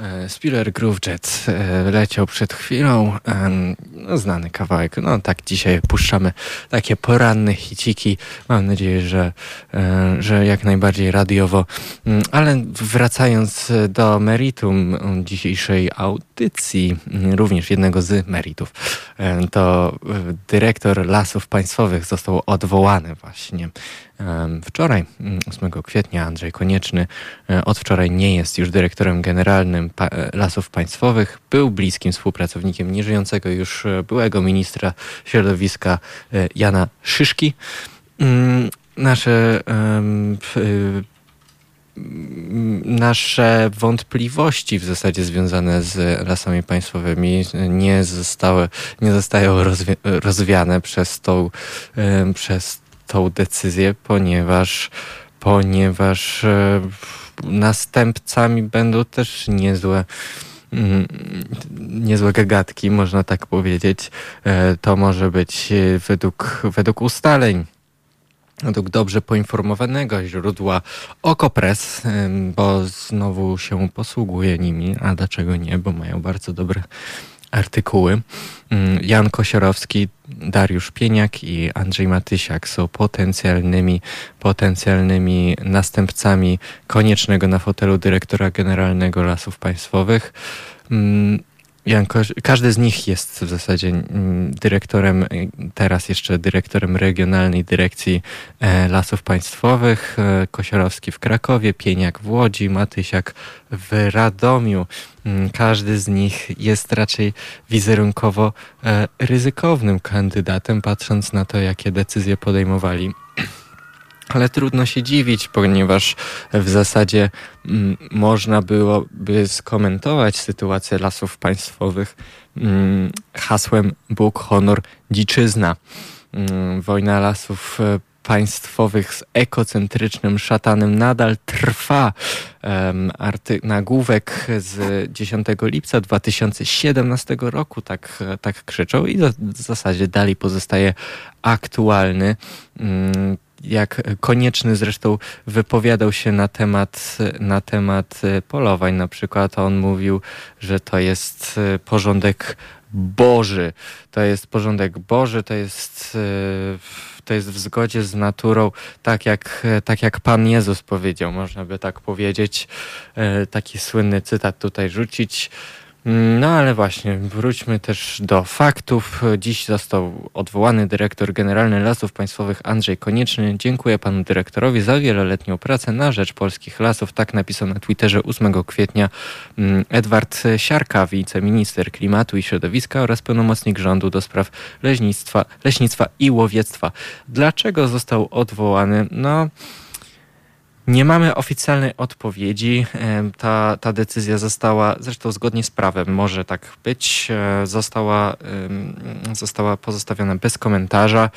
E, Spiller Groove Jet e, leciał przed chwilą. No, znany kawałek. No tak dzisiaj puszczamy takie poranne hiciki. Mam nadzieję, że, e, że jak najbardziej radiowo. Mm, ale wracając do meritum dzisiejszej audycji, mm, również jednego z meritów, to dyrektor Lasów Państwowych został odwołany właśnie Wczoraj, 8 mm, kwietnia, Andrzej Konieczny e, od wczoraj nie jest już dyrektorem generalnym e, Lasów Państwowych. Był bliskim współpracownikiem nieżyjącego już e, byłego ministra środowiska Jana Szyszki. Mm, nasze nasze wątpliwości w zasadzie związane z lasami państwowymi nie zostały, nie zostają rozwiane przez tą, przez tą decyzję, ponieważ, ponieważ e, następcami będą też niezłe mm, niezłe gagatki, można tak powiedzieć. E, to może być e, według, według ustaleń według dobrze poinformowanego źródła Okopres, bo znowu się posługuje nimi, a dlaczego nie, bo mają bardzo dobre artykuły. Mm, Jan Kosiorowski, Dariusz Pieniak i Andrzej Matysiak są potencjalnymi, potencjalnymi następcami koniecznego na fotelu dyrektora generalnego Lasów Państwowych. Jan, każdy z nich jest w zasadzie mm, dyrektorem, teraz jeszcze dyrektorem Regionalnej Dyrekcji e, Lasów Państwowych, e, Kosiorowski w Krakowie, Pieniak w Łodzi, Matysiak w Radomiu. Mm, każdy z nich jest raczej wizerunkowo e, ryzykownym kandydatem, patrząc na to, jakie decyzje podejmowali ale trudno się dziwić, ponieważ w zasadzie mm, można byłoby skomentować sytuację lasów państwowych mm, hasłem Bóg, honor, dziczyzna. Mm, wojna lasów e, państwowych z ekocentrycznym szatanem nadal trwa. Um, arty- nagłówek z 10 lipca 2017 roku tak, tak krzyczą i w zasadzie dalej pozostaje aktualny. Um, jak konieczny zresztą wypowiadał się na temat, na temat e, polowań. Na przykład on mówił, że to jest e, porządek Boży. To jest porządek Boży, to jest, e, to jest w zgodzie z naturą, tak jak, tak jak Pan Jezus powiedział, można by tak powiedzieć. Taki słynny cytat tutaj rzucić. No ale właśnie, wróćmy też do faktów. Dziś został odwołany dyrektor generalny Lasów Państwowych Andrzej Konieczny. Dziękuję panu dyrektorowi za wieloletnią pracę na rzecz polskich lasów. Tak napisał na Twitterze 8 kwietnia mm, Edward Siarka, wiceminister klimatu i środowiska oraz pełnomocnik rządu do spraw leśnictwa, leśnictwa i łowiectwa. Dlaczego został odwołany? No... Nie mamy oficjalnej odpowiedzi. Ta, ta decyzja została, zresztą zgodnie z prawem, może tak być, e, została, została pozostawiona bez komentarza.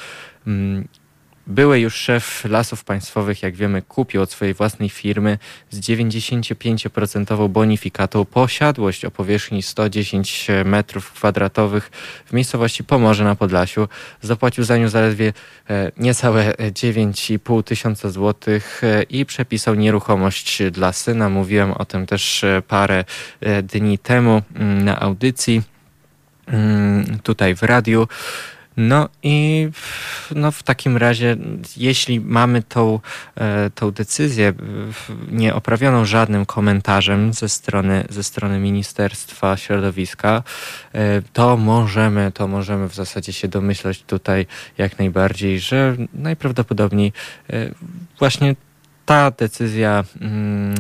Były już szef lasów państwowych, jak wiemy, kupił od swojej własnej firmy z 95% bonifikatą posiadłość o powierzchni 110 metrów kwadratowych w miejscowości Pomorze na Podlasiu. Zapłacił za nią zaledwie e, niecałe 9,5 tysiąca złotych e, i przepisał nieruchomość dla syna. Mówiłem o tym też e, parę dni temu mm, na audycji mm, tutaj w radiu. No i no w takim razie, jeśli mamy tą, e, tą decyzję nieoprawioną żadnym komentarzem ze strony, ze strony Ministerstwa Środowiska, e, to możemy, to możemy w zasadzie się domyślać tutaj jak najbardziej, że najprawdopodobniej e, właśnie ta decyzja. Hmm,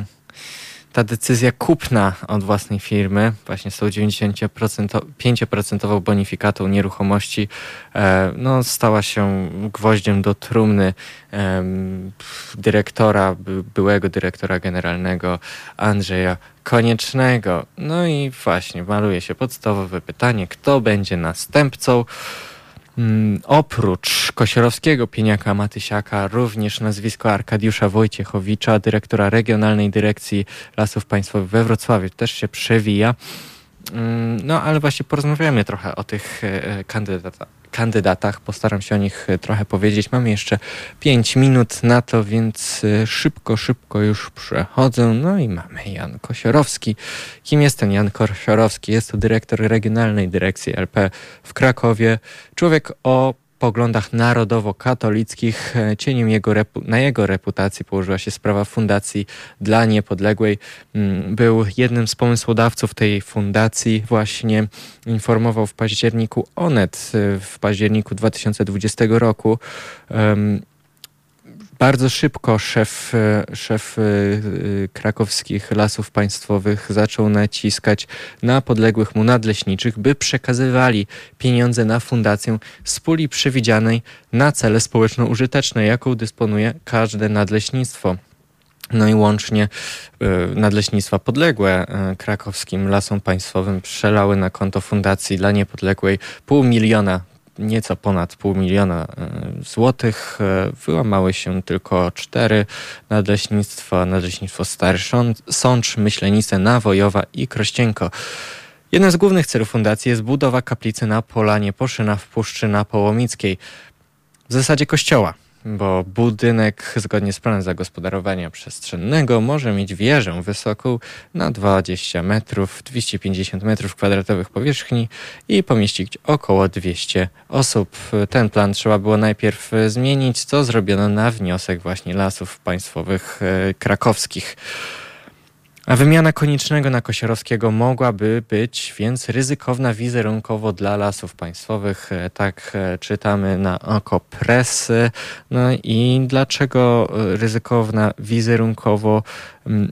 ta decyzja kupna od własnej firmy, właśnie z tą 95% bonifikatą nieruchomości, e, no, stała się gwoździem do trumny dyrektora, byłego dyrektora generalnego Andrzeja Koniecznego. No i właśnie maluje się podstawowe pytanie, kto będzie następcą. Mm, oprócz Kosiorowskiego, Pieniaka, Matysiaka, również nazwisko Arkadiusza Wojciechowicza, dyrektora Regionalnej Dyrekcji Lasów Państwowych we Wrocławiu, też się przewija. Mm, no ale właśnie porozmawiamy trochę o tych e, kandydatach kandydatach. Postaram się o nich e, trochę powiedzieć. Mamy jeszcze 5 minut na to, więc e, szybko, szybko już przechodzę. No i mamy Jan Kosiorowski. Kim jest ten Jan Kosiorowski? Jest to dyrektor Regionalnej Dyrekcji LP w Krakowie. Człowiek o poglądach narodowo-katolickich. E, cieniem jego na jego reputacji położyła się sprawa Fundacji dla Niepodległej. Mm, był jednym z pomysłodawców tej fundacji. Właśnie informował w październiku Onet e, w październiku 2020 roku. Bardzo szybko szef, e, szef e, krakowskich lasów państwowych zaczął naciskać na podległych mu nadleśniczych, by przekazywali pieniądze na fundację z puli przewidzianej na cele społeczno-użyteczne, jaką dysponuje każde nadleśnictwo. No i łącznie nadleśnictwa podległe krakowskim lasom państwowym przelały na konto Fundacji dla Niepodległej pół miliona nieco ponad pół miliona e, złotych. E, wyłamały się tylko cztery nadleśnictwa, nadleśnictwo Stary Sącz, Myślenice, Nawojowa i Krościenko. Jednym z głównych celów fundacji jest budowa kaplicy na Polanie Poszyna w Puszczy na Połomickiej, w zasadzie kościoła bo budynek zgodnie z planem zagospodarowania przestrzennego może mieć wieżę wysoką na 20 metrów, 250 metrów kwadratowych powierzchni i pomieścić około 200 osób. Ten plan trzeba było najpierw zmienić, co zrobiono na wniosek właśnie lasów państwowych e, krakowskich. A wymiana koniecznego na Kosiorowskiego mogłaby być więc ryzykowna wizerunkowo dla lasów państwowych. E, tak e, czytamy na oko presy. No i dlaczego e, ryzykowna wizerunkowo? Mm,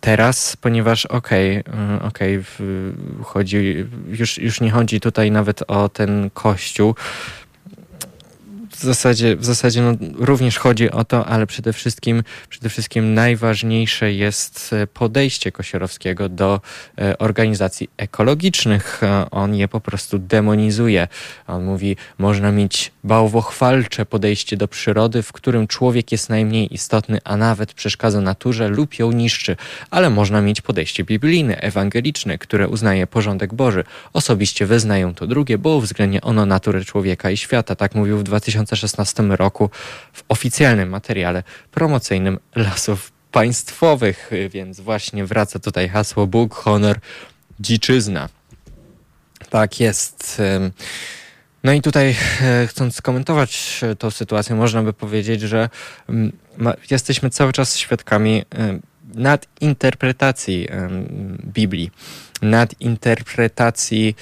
teraz, ponieważ okej, okay, okej, okay, chodzi, już, już nie chodzi tutaj nawet o ten kościół, w zasadzie, w zasadzie no, również chodzi o to, ale przede wszystkim, przede wszystkim najważniejsze jest e, podejście Kosiorowskiego do e, organizacji ekologicznych. E, on je po prostu demonizuje. On mówi, można mieć bałwochwalcze podejście do przyrody, w którym człowiek jest najmniej istotny, a nawet przeszkadza naturze lub ją niszczy, ale można mieć podejście biblijne, ewangeliczne, które uznaje porządek Boży. Osobiście wyznają to drugie, bo uwzględnia ono naturę człowieka i świata. Tak mówił w 2000 2016 roku w oficjalnym materiale promocyjnym Lasów Państwowych, więc właśnie wraca tutaj hasło Bóg, honor, dziczyzna. Tak jest. No i tutaj e, chcąc skomentować tą sytuację, można by powiedzieć, że jesteśmy cały czas świadkami nadinterpretacji Biblii nadinterpretacji e,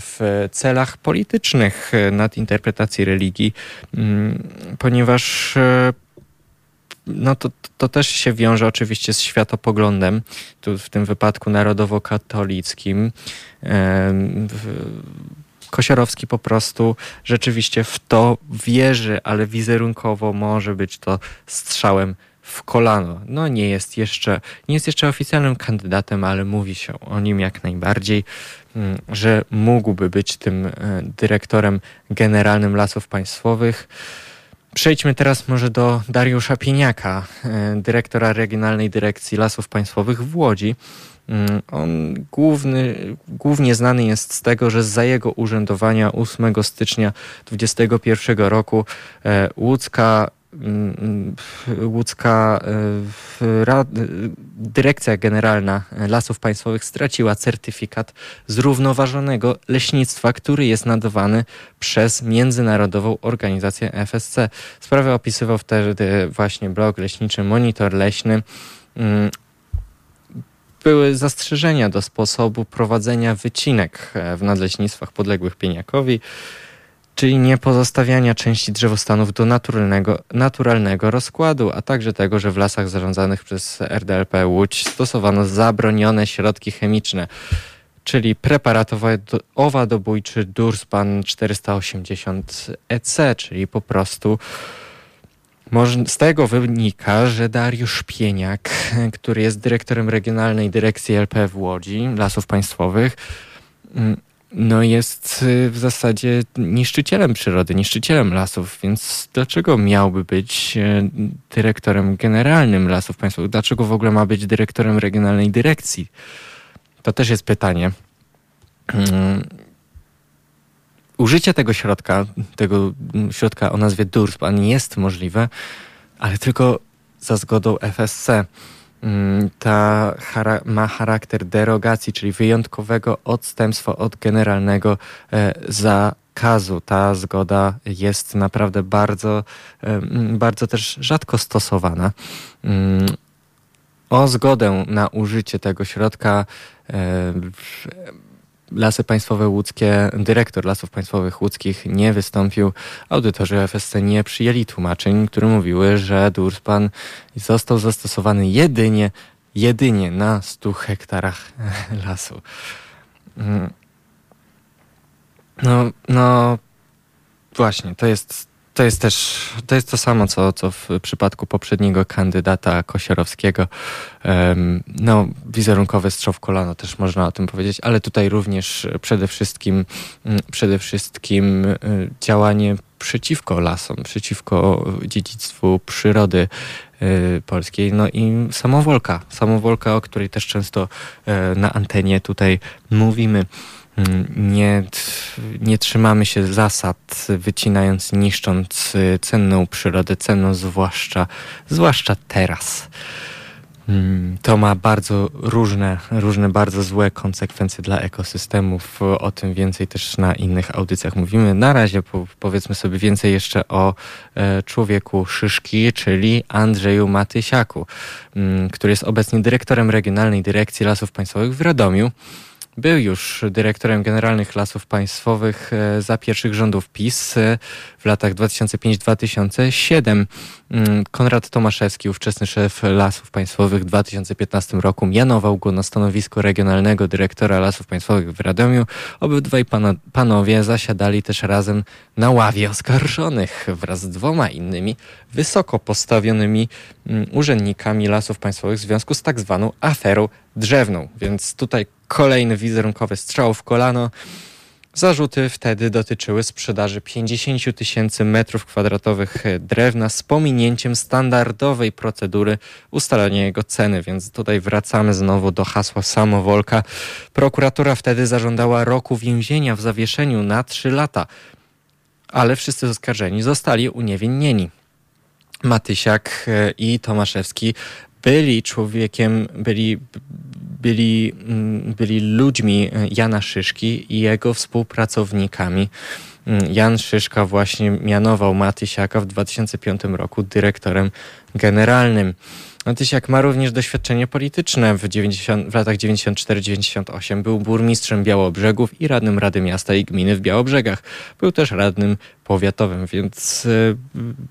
w celach politycznych, e, nadinterpretacji religii, mm, ponieważ e, no to, to też się wiąże oczywiście z światopoglądem, tu w tym wypadku narodowo-katolickim. Kosiorowski po prostu rzeczywiście w to wierzy, ale wizerunkowo może być to strzałem w kolano. No nie jest jeszcze, nie jest jeszcze oficjalnym kandydatem, ale mówi się o nim jak najbardziej, mm, że mógłby być tym e, dyrektorem generalnym Lasów Państwowych. Przejdźmy teraz może do Dariusza Pieniaka, e, dyrektora Regionalnej Dyrekcji Lasów Państwowych w Łodzi. Mm, on główny, głównie znany jest z tego, że za jego urzędowania 8 stycznia 2021 roku e, łódzka łódzka e, Dyrekcja Generalna Lasów Państwowych straciła certyfikat zrównoważonego leśnictwa, który jest nadawany przez Międzynarodową Organizację FSC. Sprawę opisywał wtedy właśnie blog leśniczy Monitor Leśny. Mm, były zastrzeżenia do sposobu prowadzenia wycinek e, w nadleśnictwach podległych Pieniakowi czyli nie pozostawiania części drzewostanów do naturalnego, naturalnego rozkładu, a także tego, że w lasach zarządzanych przez RDLP Łódź stosowano zabronione środki chemiczne, czyli preparat owadobójczy Durspan 480 EC, czyli po prostu z tego wynika, że Dariusz Pieniak, który jest dyrektorem Regionalnej Dyrekcji LP w Łodzi, Lasów Państwowych, mm, no jest y, w zasadzie niszczycielem przyrody, niszczycielem lasów, więc dlaczego miałby być y, dyrektorem generalnym lasów państwowych? Dlaczego w ogóle ma być dyrektorem regionalnej dyrekcji? To też jest pytanie. mm, użycie tego środka, tego środka o nazwie Durspan jest możliwe, ale tylko za zgodą FSC. Mm, ta ma charakter derogacji, czyli wyjątkowego odstępstwa od generalnego e, zakazu. Ta zgoda jest naprawdę bardzo, e, bardzo też rzadko stosowana. Mm, o zgodę na użycie tego środka e, Lasy Państwowe Łódzkie, dyrektor Lasów Państwowych Łódzkich nie wystąpił. Audytorzy FSC nie przyjęli tłumaczeń, które mówiły, że Durspan został zastosowany jedynie, jedynie na 100 hektarach [LAUGHS] lasu. Mm. No, no właśnie, to jest to jest też to, jest to samo, co, co w przypadku poprzedniego kandydata Kosiorowskiego. No, wizerunkowy strzał w kolano też można o tym powiedzieć, ale tutaj również przede wszystkim, mm, przede wszystkim y, działanie przeciwko lasom, przeciwko dziedzictwu przyrody y, polskiej. No i samowolka, samowolka, o której też często y, na antenie tutaj mówimy. Nie, nie trzymamy się zasad, wycinając, niszcząc y, cenną przyrodę, cenną zwłaszcza, zwłaszcza teraz. Mm, to ma bardzo różne, różne bardzo złe konsekwencje dla ekosystemów. O tym więcej też na innych audycjach mówimy. Na razie po, powiedzmy sobie więcej jeszcze o e, człowieku szyszki, czyli Andrzeju Matysiaku, m, mm, który jest obecnie dyrektorem Regionalnej Dyrekcji Lasów Państwowych w Radomiu. Był już dyrektorem generalnych lasów państwowych e, za pierwszych rządów PiS e, w latach 2005-2007. Mm, Konrad Tomaszewski, ówczesny szef Lasów Państwowych w 2015 roku mianował go na stanowisko regionalnego dyrektora Lasów Państwowych w Radomiu. Obydwaj panowie zasiadali też razem na ławie oskarżonych wraz z dwoma innymi wysoko postawionymi mm, urzędnikami Lasów Państwowych w związku z tak zwaną aferą drzewną. Więc tutaj kolejny wizerunkowy strzał w kolano. Zarzuty wtedy dotyczyły sprzedaży 50 tysięcy metrów kwadratowych drewna z pominięciem standardowej procedury ustalania jego ceny, więc tutaj wracamy znowu do hasła samowolka. Prokuratura wtedy zażądała roku więzienia w zawieszeniu na 3 lata, ale wszyscy oskarżeni zostali uniewinnieni. Matysiak i Tomaszewski byli człowiekiem, byli, byli, mm, byli ludźmi Jana Szyszki i jego współpracownikami. Mm, Jan Szyszka właśnie mianował Matysiaka w 2005 roku dyrektorem generalnym. Tysiak ma również doświadczenie polityczne. W, 90, w latach 94-98 był burmistrzem Białobrzegów i radnym Rady Miasta i Gminy w Białobrzegach. Był też radnym powiatowym, więc y,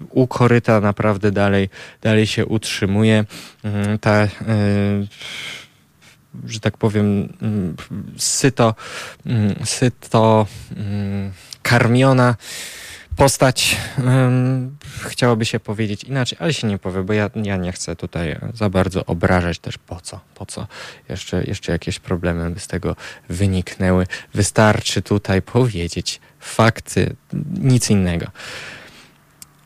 u koryta naprawdę dalej, dalej się utrzymuje. Y, ta, y, że tak powiem, y, syto, y, syto karmiona postać chciałoby się powiedzieć inaczej, ale się nie powie, bo ja, ja nie chcę tutaj za bardzo obrażać też po co, po co jeszcze, jeszcze jakieś problemy by z tego wyniknęły. Wystarczy tutaj powiedzieć fakty, nic innego.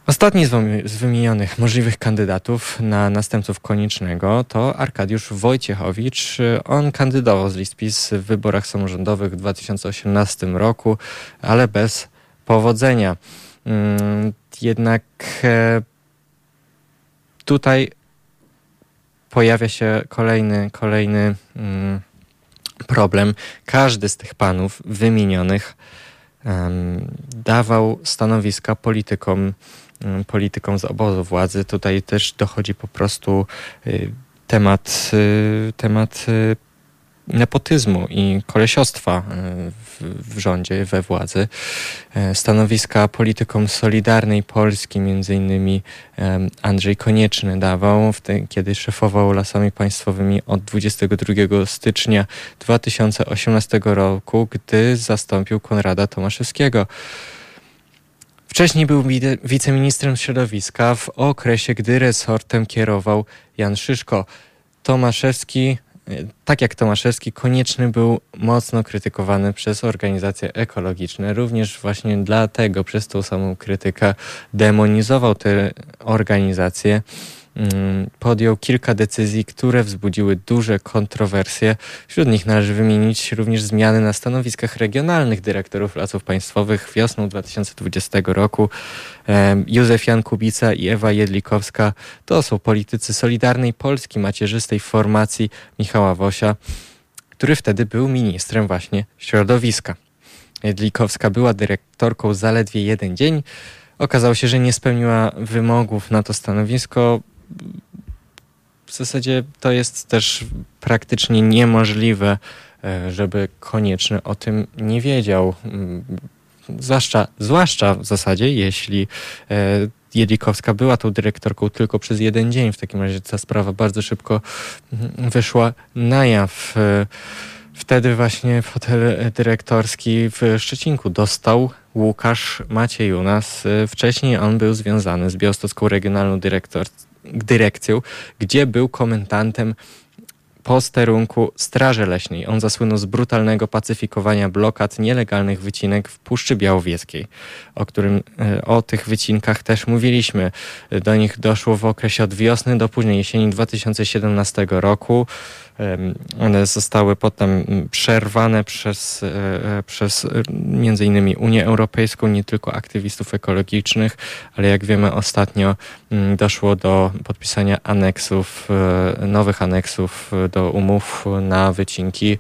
Ostatni z wymienionych możliwych kandydatów na następców Koniecznego to Arkadiusz Wojciechowicz. On kandydował z list PiS w wyborach samorządowych w 2018 roku, ale bez powodzenia. Mm, jednak e, tutaj pojawia się kolejny, kolejny mm, problem. Każdy z tych panów wymienionych dawał stanowiska politykom, mm, politykom z obozu władzy. Tutaj też dochodzi po prostu y, temat, y, temat y, nepotyzmu i kolesiostwa w, w rządzie, we władzy. Stanowiska politykom Solidarnej Polski, między innymi Andrzej Konieczny dawał, kiedy szefował Lasami Państwowymi od 22 stycznia 2018 roku, gdy zastąpił Konrada Tomaszewskiego. Wcześniej był wiceministrem środowiska w okresie, gdy resortem kierował Jan Szyszko. Tomaszewski tak jak Tomaszewski, konieczny był mocno krytykowany przez organizacje ekologiczne. Również właśnie dlatego przez tą samą krytykę demonizował te organizacje. Mm, podjął kilka decyzji, które wzbudziły duże kontrowersje. Wśród nich należy wymienić również zmiany na stanowiskach regionalnych dyrektorów lasów państwowych wiosną 2020 roku. Józef Jan Kubica i Ewa Jedlikowska to są politycy Solidarnej Polski, macierzystej formacji Michała Wosia, który wtedy był ministrem właśnie środowiska. Jedlikowska była dyrektorką zaledwie jeden dzień. Okazało się, że nie spełniła wymogów na to stanowisko. W zasadzie to jest też praktycznie niemożliwe, e, żeby konieczny o tym nie wiedział. Mm, zwłaszcza, zwłaszcza w zasadzie, jeśli e, Jedlikowska była tą dyrektorką tylko przez jeden dzień. W takim razie ta sprawa bardzo szybko mm, wyszła na jaw. E, wtedy właśnie fotel dyrektorski w Szczecinku dostał Łukasz Maciejunas. Wcześniej on był związany z Białostocką Regionalną Dyrektor, Dyrekcją, gdzie był komentantem posterunku Straży Leśnej. On zasłynął z brutalnego pacyfikowania blokad nielegalnych wycinek w Puszczy Białowieskiej, o którym e, o tych wycinkach też mówiliśmy. Do nich doszło w okresie od wiosny do późnej jesieni 2017 roku. One zostały potem przerwane przez, e, e, przez między innymi Unię Europejską, nie tylko aktywistów ekologicznych, ale jak wiemy ostatnio mm, doszło do podpisania aneksów, e, nowych aneksów do umów na wycinki,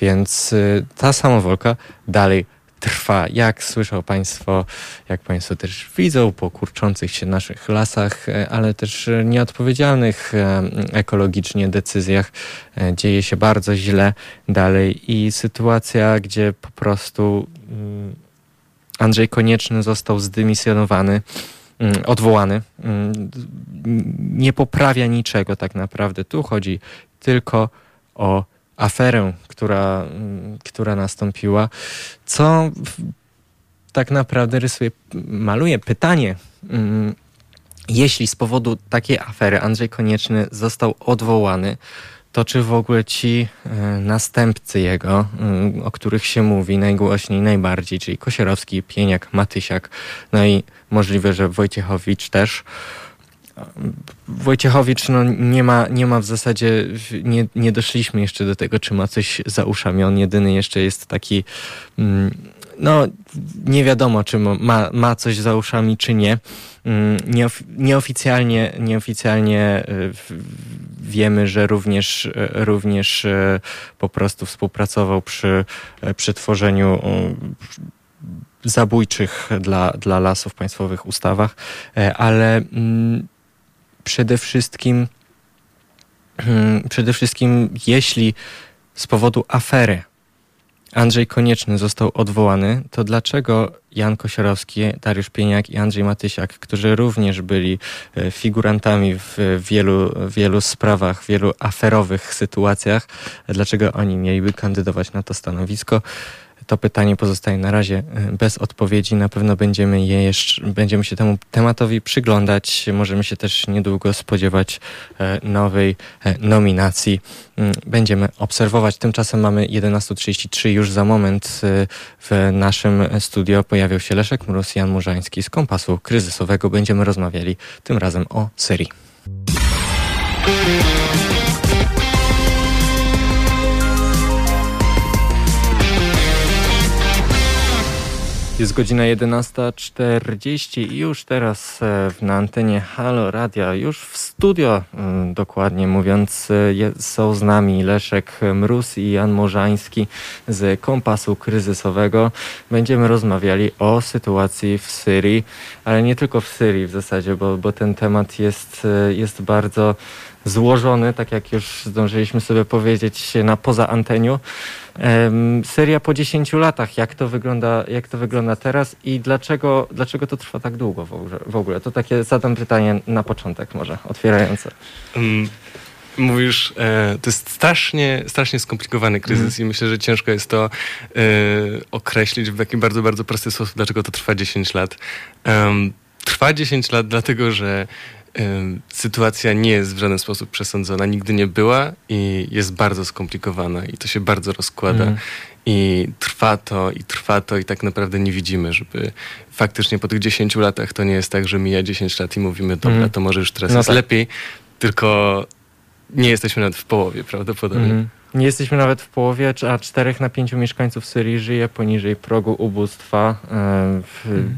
więc ta samowolka dalej trwa. Jak słyszą Państwo, jak Państwo też widzą po kurczących się naszych lasach, e, ale też nieodpowiedzialnych e, ekologicznie decyzjach, e, dzieje się bardzo źle dalej i sytuacja, gdzie po prostu mm, Andrzej Konieczny został zdymisjonowany, mm, odwołany, mm, nie poprawia niczego tak naprawdę. Tu chodzi tylko o aferę, która, która nastąpiła, co tak naprawdę rysuje, maluje pytanie. Mm, jeśli z powodu takiej afery Andrzej Konieczny został odwołany, to czy w ogóle ci e, następcy jego, e, o których się mówi najgłośniej, najbardziej, czyli Kosierowski, Pieniak, Matysiak, no i możliwe, że Wojciechowicz też, Wojciechowicz no, nie, ma, nie ma w zasadzie, nie, nie doszliśmy jeszcze do tego, czy ma coś za uszami. On jedyny jeszcze jest taki, mm, no nie wiadomo, czy ma, ma coś za uszami, czy nie. Mm, Nieof nieoficjalnie, nieoficjalnie y, wiemy, że również, y, również y, po prostu współpracował przy, przy tworzeniu zabójczych dla, dla lasów państwowych ustawach, ale mm, przede wszystkim, hmm, przede wszystkim jeśli z powodu afery Andrzej Konieczny został odwołany, to dlaczego Jan Kosiorowski, Dariusz Pieniak i Andrzej Matysiak, którzy również byli e, figurantami w wielu, wielu sprawach, wielu aferowych sytuacjach, dlaczego oni mieliby kandydować na to stanowisko? To pytanie pozostaje na razie e, bez odpowiedzi. Na pewno będziemy je jeszcze, będziemy się temu tematowi przyglądać. Możemy się też niedługo spodziewać e, nowej e, nominacji. Mm, będziemy obserwować. Tymczasem mamy 11.33. Już za moment w naszym studio pojawił się Leszek Mróz, Jan Murzański z Kompasu Kryzysowego. Będziemy rozmawiali tym razem o Syrii. Jest godzina 11.40 i już teraz e, na antenie Halo Radia, już w studio e, dokładnie mówiąc, e, są z nami Leszek Mróz i Jan Morzański z Kompasu Kryzysowego. Będziemy rozmawiali o sytuacji w Syrii, ale nie tylko w Syrii w zasadzie, bo, bo ten temat jest, jest bardzo złożony, tak jak już zdążyliśmy sobie powiedzieć na poza anteniu. Seria po 10 latach, jak to wygląda, jak to wygląda teraz i dlaczego, dlaczego to trwa tak długo w ogóle? To takie zadam pytanie na początek może, otwierające. Um, mówisz, e, to jest strasznie, strasznie skomplikowany kryzys mm. i myślę, że ciężko jest to e, określić w taki bardzo, bardzo prosty sposób, dlaczego to trwa 10 lat. Um, trwa 10 lat dlatego, że sytuacja nie jest w żaden sposób przesądzona, nigdy nie była i jest bardzo skomplikowana i to się bardzo rozkłada. Mm. I trwa to, i trwa to, i tak naprawdę nie widzimy, żeby faktycznie po tych 10 latach to nie jest tak, że mija 10 lat i mówimy, dobra, mm. to może już teraz no jest tak. lepiej, tylko nie jesteśmy nawet w połowie prawdopodobnie. Mm. Nie jesteśmy nawet w połowie, a 4 na 5 mieszkańców Syrii żyje poniżej progu ubóstwa.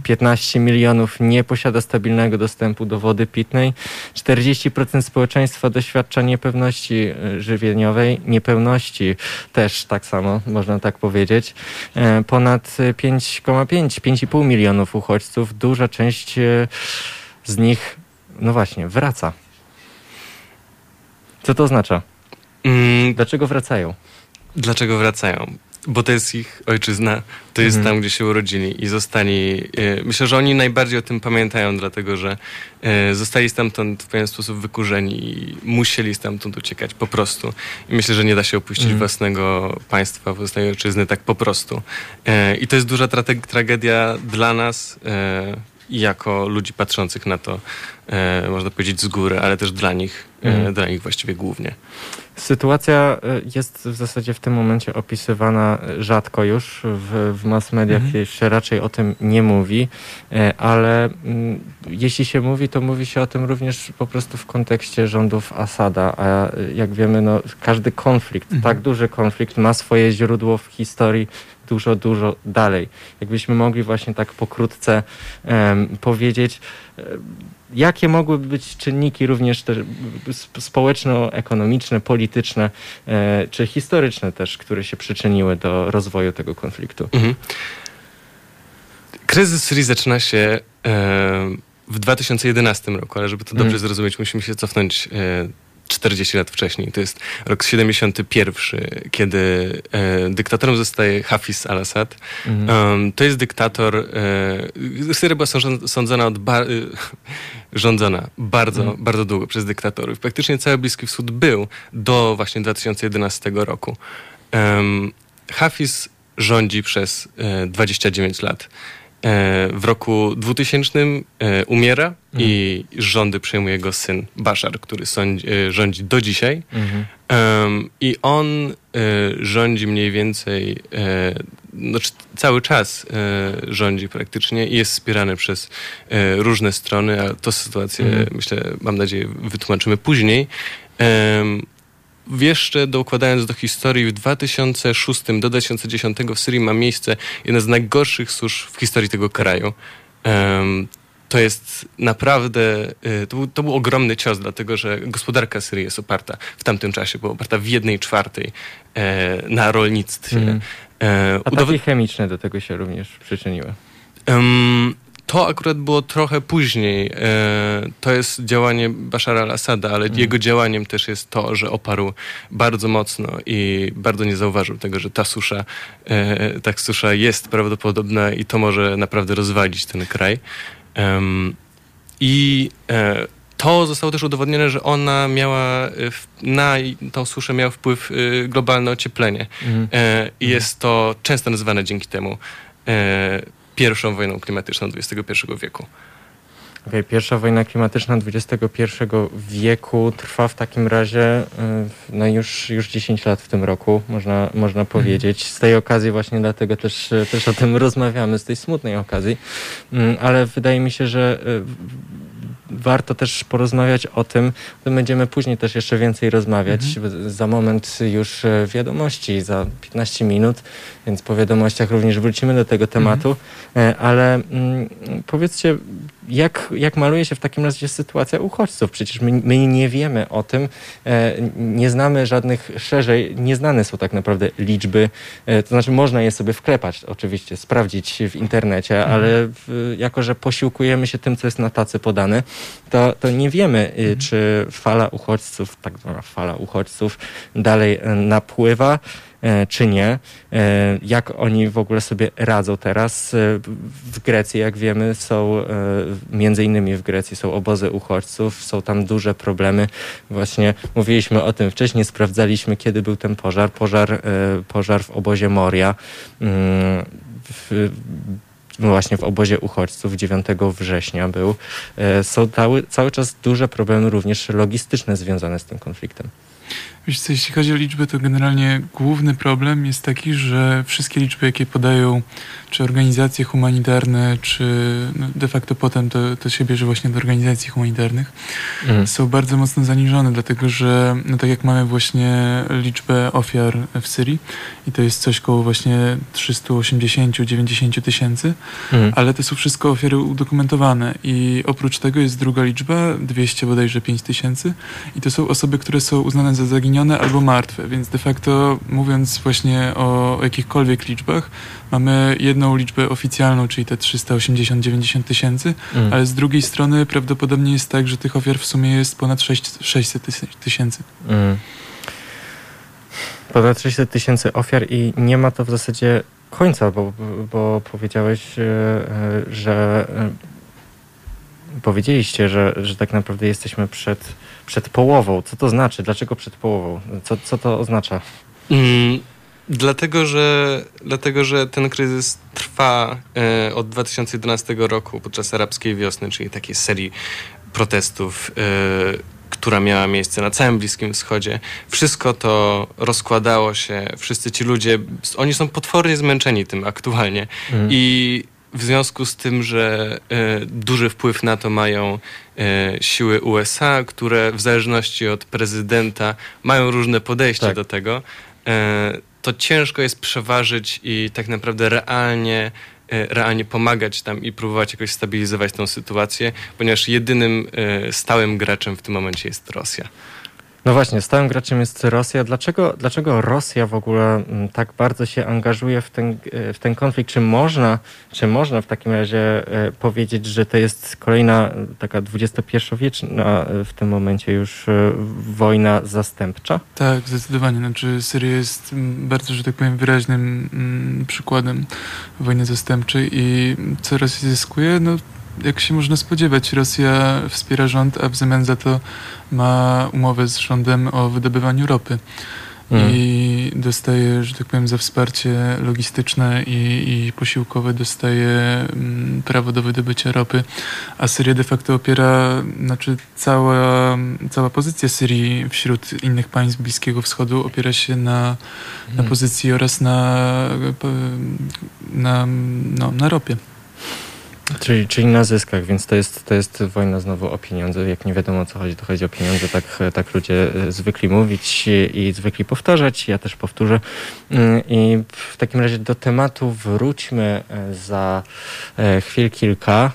15 e, mhm. milionów nie posiada stabilnego dostępu do wody pitnej. 40% społeczeństwa doświadcza niepewności e, żywieniowej, niepełności też tak samo, można tak powiedzieć. E, ponad 5,5, 5,5 milionów uchodźców, duża część z nich, no właśnie, wraca. Co to oznacza? Mm. Dlaczego wracają? Dlaczego wracają? Bo to jest ich ojczyzna, to jest mhm. tam, gdzie się urodzili i zostali. E, myślę, że oni najbardziej o tym pamiętają, dlatego że e, zostali stamtąd w pewien sposób wykurzeni i musieli stamtąd uciekać po prostu. I myślę, że nie da się opuścić mhm. własnego państwa, własnej ojczyzny tak po prostu. E, I to jest duża tra tragedia dla nas jako ludzi patrzących na to, można powiedzieć, z góry, ale też dla nich, mhm. dla nich właściwie głównie. Sytuacja e, jest w zasadzie w tym momencie opisywana rzadko już w, w mass mediach, mhm. się raczej o tym nie mówi, e, ale mm, jeśli się mówi, to mówi się o tym również po prostu w kontekście rządów Asada, a jak wiemy, no, każdy konflikt, mhm. tak duży konflikt ma swoje źródło w historii dużo, dużo dalej. Jakbyśmy mogli właśnie tak pokrótce um, powiedzieć, jakie mogłyby być czynniki również te społeczno-ekonomiczne, polityczne e, czy historyczne też, które się przyczyniły do rozwoju tego konfliktu? Mhm. Kryzys Syrii zaczyna się e, w 2011 roku, ale żeby to dobrze mhm. zrozumieć, musimy się cofnąć e, 40 lat wcześniej. To jest rok 71, kiedy e, dyktatorem zostaje Hafiz al-Assad. Mhm. Um, to jest dyktator. E, Syria była sądzona od bar, e, [LAUGHS] rządzona bardzo, mhm. bardzo długo przez dyktatorów. Praktycznie cały Bliski Wschód był do właśnie 2011 roku. Um, Hafiz rządzi przez e, 29 lat. E, w roku 2000 e, umiera mhm. i rządy przejmuje jego syn Bashar, który sądzi, e, rządzi do dzisiaj. Mhm. I on rządzi mniej więcej, znaczy cały czas rządzi praktycznie i jest wspierany przez różne strony, a to sytuację, mhm. myślę, mam nadzieję, wytłumaczymy później jeszcze dokładając do historii, w 2006 do 2010 w Syrii ma miejsce jedna z najgorszych susz w historii tego kraju. Um, to jest naprawdę, y, to był, to był, ogromny cios, dlatego że gospodarka Syrii jest oparta w tamtym czasie, była oparta w jednej czwartej e, na rolnictwie. Mm. E, Ataki chemiczne do tego się również przyczyniły. Um, to akurat było trochę później. E, to jest działanie Bashara al-Assada, ale mm. jego działaniem też jest to, że oparł bardzo mocno i bardzo nie zauważył tego, że ta susza, e, ta susza jest prawdopodobna i to może naprawdę rozwalić ten kraj. I e, to zostało też udowodnione, że ona miała na tą suszę miał wpływ globalne ocieplenie. Mm. I jest to często nazywane dzięki temu pierwszą wojną klimatyczną XXI wieku. Okay, pierwsza wojna klimatyczna XXI wieku trwa w takim razie y, no już, już 10 lat w tym roku, można, można powiedzieć. Z tej okazji właśnie dlatego też, też o tym [LAUGHS] rozmawiamy, z tej smutnej okazji. Mm, ale wydaje mi się, że y, warto też porozmawiać o tym, będziemy później też jeszcze więcej rozmawiać. Mhm. Za moment już e, wiadomości, za 15 minut, więc po wiadomościach również wrócimy do tego tematu. Mhm. Ale mm, powiedzcie, jak, jak maluje się w takim razie sytuacja uchodźców? Przecież my, my nie wiemy o tym, e, nie znamy żadnych szerzej, nieznane są tak naprawdę liczby, to znaczy można je sobie wklepać oczywiście, sprawdzić w internecie, mhm. ale w, jako, że posiłkujemy się tym, co jest na tacy podane, to, to nie wiemy, e, mhm. czy fala uchodźców, tak zwana fala uchodźców dalej e, napływa, E, czy nie. Jak oni w ogóle sobie radzą teraz? W Grecji, jak wiemy, są między innymi w Grecji są obozy uchodźców, są tam duże problemy. Właśnie mówiliśmy o tym wcześniej, sprawdzaliśmy, kiedy był ten pożar. Pożar, pożar w obozie Moria. Właśnie w obozie uchodźców 9 września był. Są cały, cały czas duże problemy również logistyczne związane z tym konfliktem. Wiesz co, jeśli chodzi o liczby, to generalnie główny problem jest taki, że wszystkie liczby, jakie podają czy organizacje humanitarne, czy no de facto potem to, to się bierze właśnie do organizacji humanitarnych, mhm. są bardzo mocno zaniżone, dlatego że no tak jak mamy właśnie liczbę ofiar w Syrii i to jest coś koło właśnie 380-90 tysięcy, mhm. ale to są wszystko ofiary udokumentowane i oprócz tego jest druga liczba, 200 bodajże 5 tysięcy i to są osoby, które są uznane za zaginione albo martwe, więc de facto mówiąc właśnie o jakichkolwiek liczbach, mamy jedną liczbę oficjalną, czyli te 380-90 tysięcy, mm. ale z drugiej strony prawdopodobnie jest tak, że tych ofiar w sumie jest ponad 600 tysięcy. Mm. Ponad 600 tysięcy ofiar i nie ma to w zasadzie końca, bo, bo powiedziałeś, e, e, że e, powiedzieliście, że, że tak naprawdę jesteśmy przed, przed połową. Co to znaczy? Dlaczego przed połową? Co, co to oznacza? Mm, Dlatego że, dlatego, że ten kryzys trwa e, od 2011 roku podczas arabskiej wiosny, czyli takiej serii protestów, e, która miała miejsce na całym Bliskim Wschodzie. Wszystko to rozkładało się, wszyscy ci ludzie, oni są potwornie zmęczeni tym aktualnie. Mm. I w związku z tym, że e, duży wpływ na to mają e, siły USA, które w zależności od prezydenta mają różne podejście tak. do tego, e, to ciężko jest przeważyć i tak naprawdę realnie realnie pomagać tam i próbować jakoś stabilizować tą sytuację, ponieważ jedynym stałym graczem w tym momencie jest Rosja. No właśnie, stałym graczem jest Rosja. Dlaczego, dlaczego Rosja w ogóle mm, tak bardzo się angażuje w ten, e, w ten konflikt? Czy można, czy można w takim razie e, powiedzieć, że to jest kolejna e, taka XXI-wieczna w tym momencie już wojna zastępcza? Tak, zdecydowanie. Znaczy Syria jest mm, bardzo, że tak powiem, wyraźnym mm, przykładem wojny zastępczej i co Rosja zyskuje? No jak się można spodziewać, Rosja wspiera rząd, a w zamian za to ma umowę z rządem o wydobywaniu ropy. Mm. I dostaje, że tak powiem, za wsparcie logistyczne i, i posiłkowe dostaje mm, prawo do wydobycia ropy, a Syria de facto opiera, znaczy cała, cała pozycja Syrii wśród innych państw Bliskiego Wschodu opiera się na, mm. na pozycji oraz na, na, no, na ropie. Czyli, czyli na zyskach, więc to jest, to jest wojna znowu o pieniądze. Jak nie wiadomo o co chodzi, to chodzi o pieniądze. Tak, tak ludzie e, zwykli mówić i zwykli powtarzać. Ja też powtórzę. Mm, I w takim razie do tematu wróćmy e, za e, chwil kilka.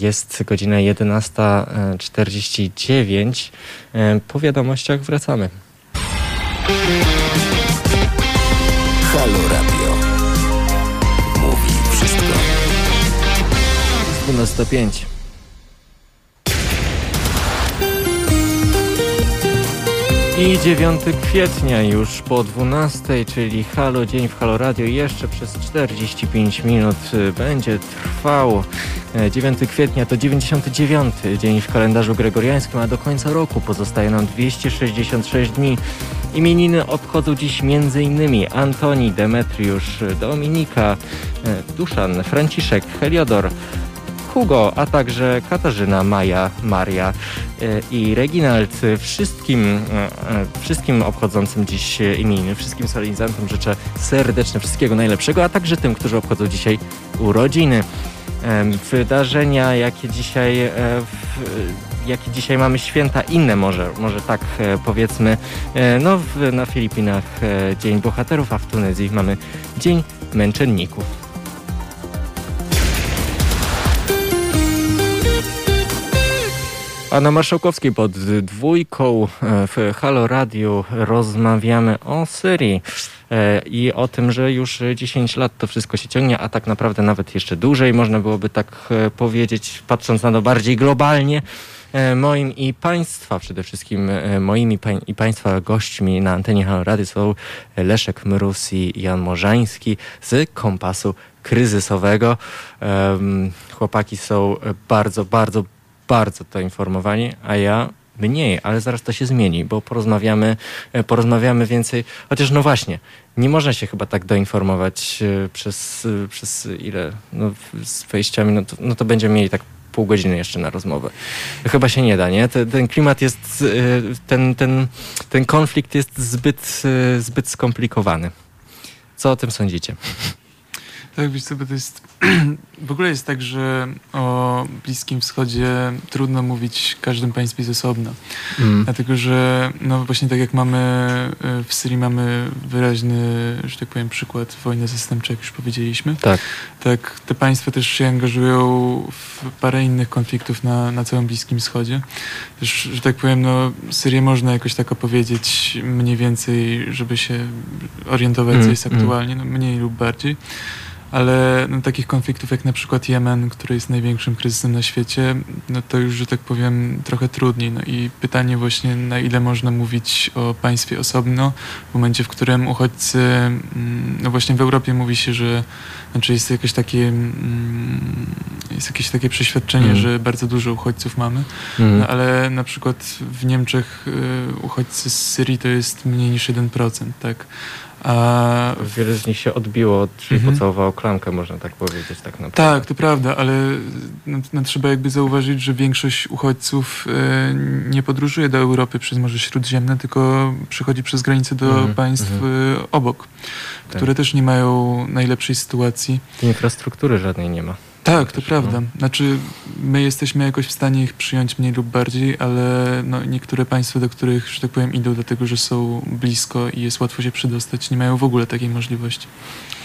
Jest godzina 11.49. Po wiadomościach wracamy. Halo Radio. 105. I 9 kwietnia już po 12, czyli Halo Dzień w Halo Radio jeszcze przez 45 minut y, będzie trwał. 9 e, kwietnia to 99 dzień w kalendarzu gregoriańskim, a do końca roku pozostaje nam 266 dni. Imieniny obchodzą dziś m.in. Antoni, Demetriusz, Dominika, e, Duszan, Franciszek, Heliodor, Hugo, a także Katarzyna, Maja, Maria e, i Reginald. Wszystkim, e, e, wszystkim obchodzącym dziś imieniny, wszystkim solenizantom życzę serdeczne wszystkiego najlepszego, a także tym, którzy obchodzą dzisiaj urodziny. Wydarzenia, jakie dzisiaj jakie dzisiaj mamy święta inne może, może tak powiedzmy. No, na Filipinach Dzień Bohaterów, a w Tunezji mamy Dzień Męczenników. A na Marszałkowskiej pod dwójką e, w Halo Radio rozmawiamy o Syrii e, i o tym, że już 10 lat to wszystko się ciągnie, a tak naprawdę nawet jeszcze dłużej, można byłoby tak e, powiedzieć, patrząc na to bardziej globalnie. Moim i Państwa, przede wszystkim moimi i Państwa gośćmi na antenie Halo Radio są Leszek Mrus i Jan Morzański z Kompasu Kryzysowego. Chłopaki są bardzo, bardzo bardzo to informowani, a ja mniej, ale zaraz to się zmieni, bo porozmawiamy, e, porozmawiamy więcej. Chociaż no właśnie, nie można się chyba tak doinformować e, przez, e, przez ile, no z wejściami, no to, no to będziemy mieli tak pół godziny jeszcze na rozmowę. Chyba się nie da, nie? Ten, ten klimat jest, ten, ten, ten konflikt jest zbyt, zbyt skomplikowany. Co o tym sądzicie? Tak, wiesz co, bo to jest... [CLEARS THROAT] w ogóle jest tak, że o Bliskim Wschodzie trudno mówić każdym państwie z osobna. Mm. Dlatego, że no właśnie tak jak mamy y, w Syrii mamy wyraźny, że tak powiem, przykład wojny zastępczej, jak już powiedzieliśmy. Tak. Tak, te państwa też się angażują w parę innych konfliktów na, na całym Bliskim Wschodzie. Też, że tak powiem, no Syrię można jakoś tak opowiedzieć mniej więcej, żeby się orientować, mm. co jest mm. aktualnie, no mniej lub bardziej ale no, takich konfliktów jak na przykład Jemen, który jest największym kryzysem na świecie, no to już, że tak powiem, trochę trudniej. No i pytanie właśnie, na ile można mówić o państwie osobno, w momencie, w którym uchodźcy, mm, no właśnie w Europie mówi się, że znaczy jest jakieś takie, mm, jest jakieś takie przeświadczenie, mm. że bardzo dużo uchodźców mamy, mm. no, ale na przykład w Niemczech y, uchodźcy z Syrii to jest mniej niż 1%, tak? A... Wiele z nich się odbiło, czyli mhm. pocałowało klamkę, można tak powiedzieć. Tak, naprawdę. tak to prawda, ale no, no, trzeba jakby zauważyć, że większość uchodźców e, nie podróżuje do Europy przez Morze Śródziemne, tylko przychodzi przez granicę do mhm. państw mhm. obok, które tak. też nie mają najlepszej sytuacji. Infrastruktury żadnej nie ma. Tak, to prawda. Znaczy, my jesteśmy jakoś w stanie ich przyjąć mniej lub bardziej, ale no, niektóre państwa, do których, że tak powiem, idą dlatego, że są blisko i jest łatwo się przydostać, nie mają w ogóle takiej możliwości.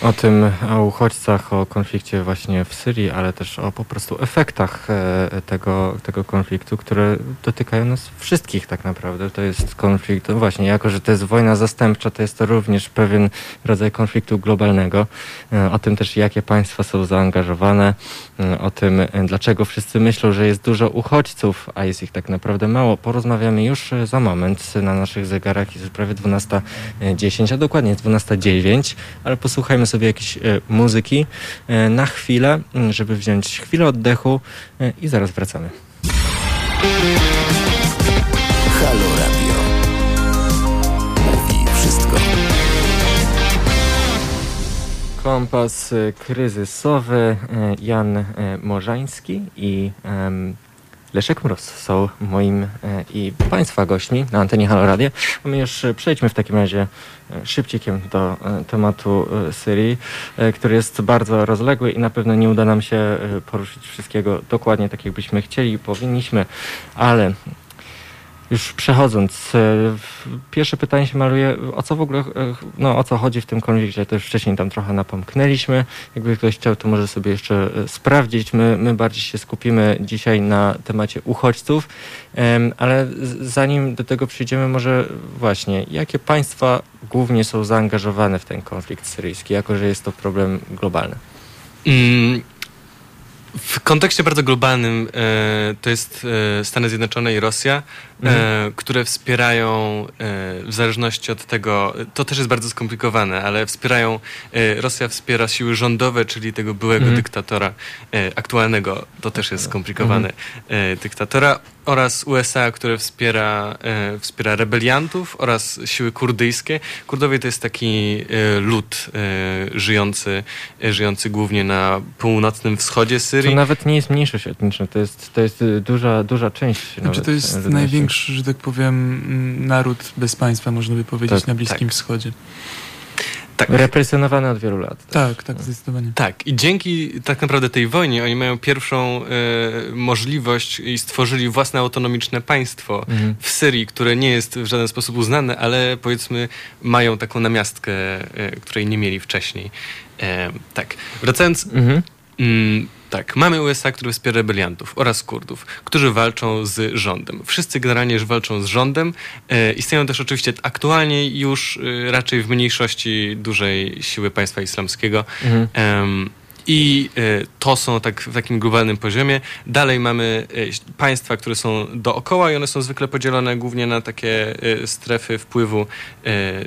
O tym, o uchodźcach, o konflikcie właśnie w Syrii, ale też o po prostu efektach e, tego, tego konfliktu, które dotykają nas wszystkich tak naprawdę. To jest konflikt, no właśnie, jako że to jest wojna zastępcza, to jest to również pewien rodzaj konfliktu globalnego. E, o tym też, jakie państwa są zaangażowane, e, o tym, dlaczego wszyscy myślą, że jest dużo uchodźców, a jest ich tak naprawdę mało. Porozmawiamy już za moment. Na naszych zegarach jest prawie 12.10, a dokładnie 12.09, ale posłuchajmy sobie jakiejś e, muzyki e, na chwilę, żeby wziąć chwilę oddechu e, i zaraz wracamy. Halo Radio. Mówi wszystko. Kompas kryzysowy Jan Morzański i Leszek Mróz są moim i Państwa gośćmi na antenie Halo Radio. My już przejdźmy w takim razie szybcikiem do e, tematu e, Syrii, e, który jest bardzo rozległy i na pewno nie uda nam się poruszyć wszystkiego dokładnie tak, jakbyśmy chcieli i powinniśmy, ale już przechodząc, pierwsze pytanie się maluje, o co w ogóle, no o co chodzi w tym konflikcie, to już wcześniej tam trochę napomknęliśmy. Jakby ktoś chciał, to może sobie jeszcze sprawdzić. My, my bardziej się skupimy dzisiaj na temacie uchodźców, ale zanim do tego przyjdziemy, może właśnie, jakie państwa głównie są zaangażowane w ten konflikt syryjski, jako że jest to problem globalny? Mm, w kontekście bardzo globalnym e, to jest e, Stany Zjednoczone i Rosja, e, mhm. które wspierają w zależności od tego, to też jest bardzo skomplikowane, ale wspierają, Rosja wspiera siły rządowe, czyli tego byłego mhm. dyktatora, aktualnego, to też jest skomplikowane, mhm. dyktatora oraz USA, które wspiera, e, wspiera rebeliantów oraz siły kurdyjskie. Kurdowie to jest taki e, lud e, żyjący, e, żyjący głównie na północnym wschodzie Syrii. To nawet nie jest mniejszość etniczna, to jest, to jest duża, duża część. Znaczy to jest największy, że tak powiem, naród bez państwa, można by powiedzieć, tak, na Bliskim tak. Wschodzie. Tak. Represjonowany od wielu lat. Tak, tak, zdecydowanie. Tak, i dzięki tak naprawdę tej wojnie oni mają pierwszą e, możliwość i stworzyli własne autonomiczne państwo mhm. w Syrii, które nie jest w żaden sposób uznane, ale powiedzmy mają taką namiastkę, e, której nie mieli wcześniej. E, tak, wracając... Mhm. Tak, mamy USA, które wspiera rebeliantów oraz Kurdów, którzy walczą z rządem. Wszyscy generalnie już walczą z rządem. E, istnieją też oczywiście aktualnie już e, raczej w mniejszości dużej siły państwa islamskiego. Mhm. I to są tak w takim globalnym poziomie. Dalej mamy państwa, które są dookoła i one są zwykle podzielone głównie na takie strefy wpływu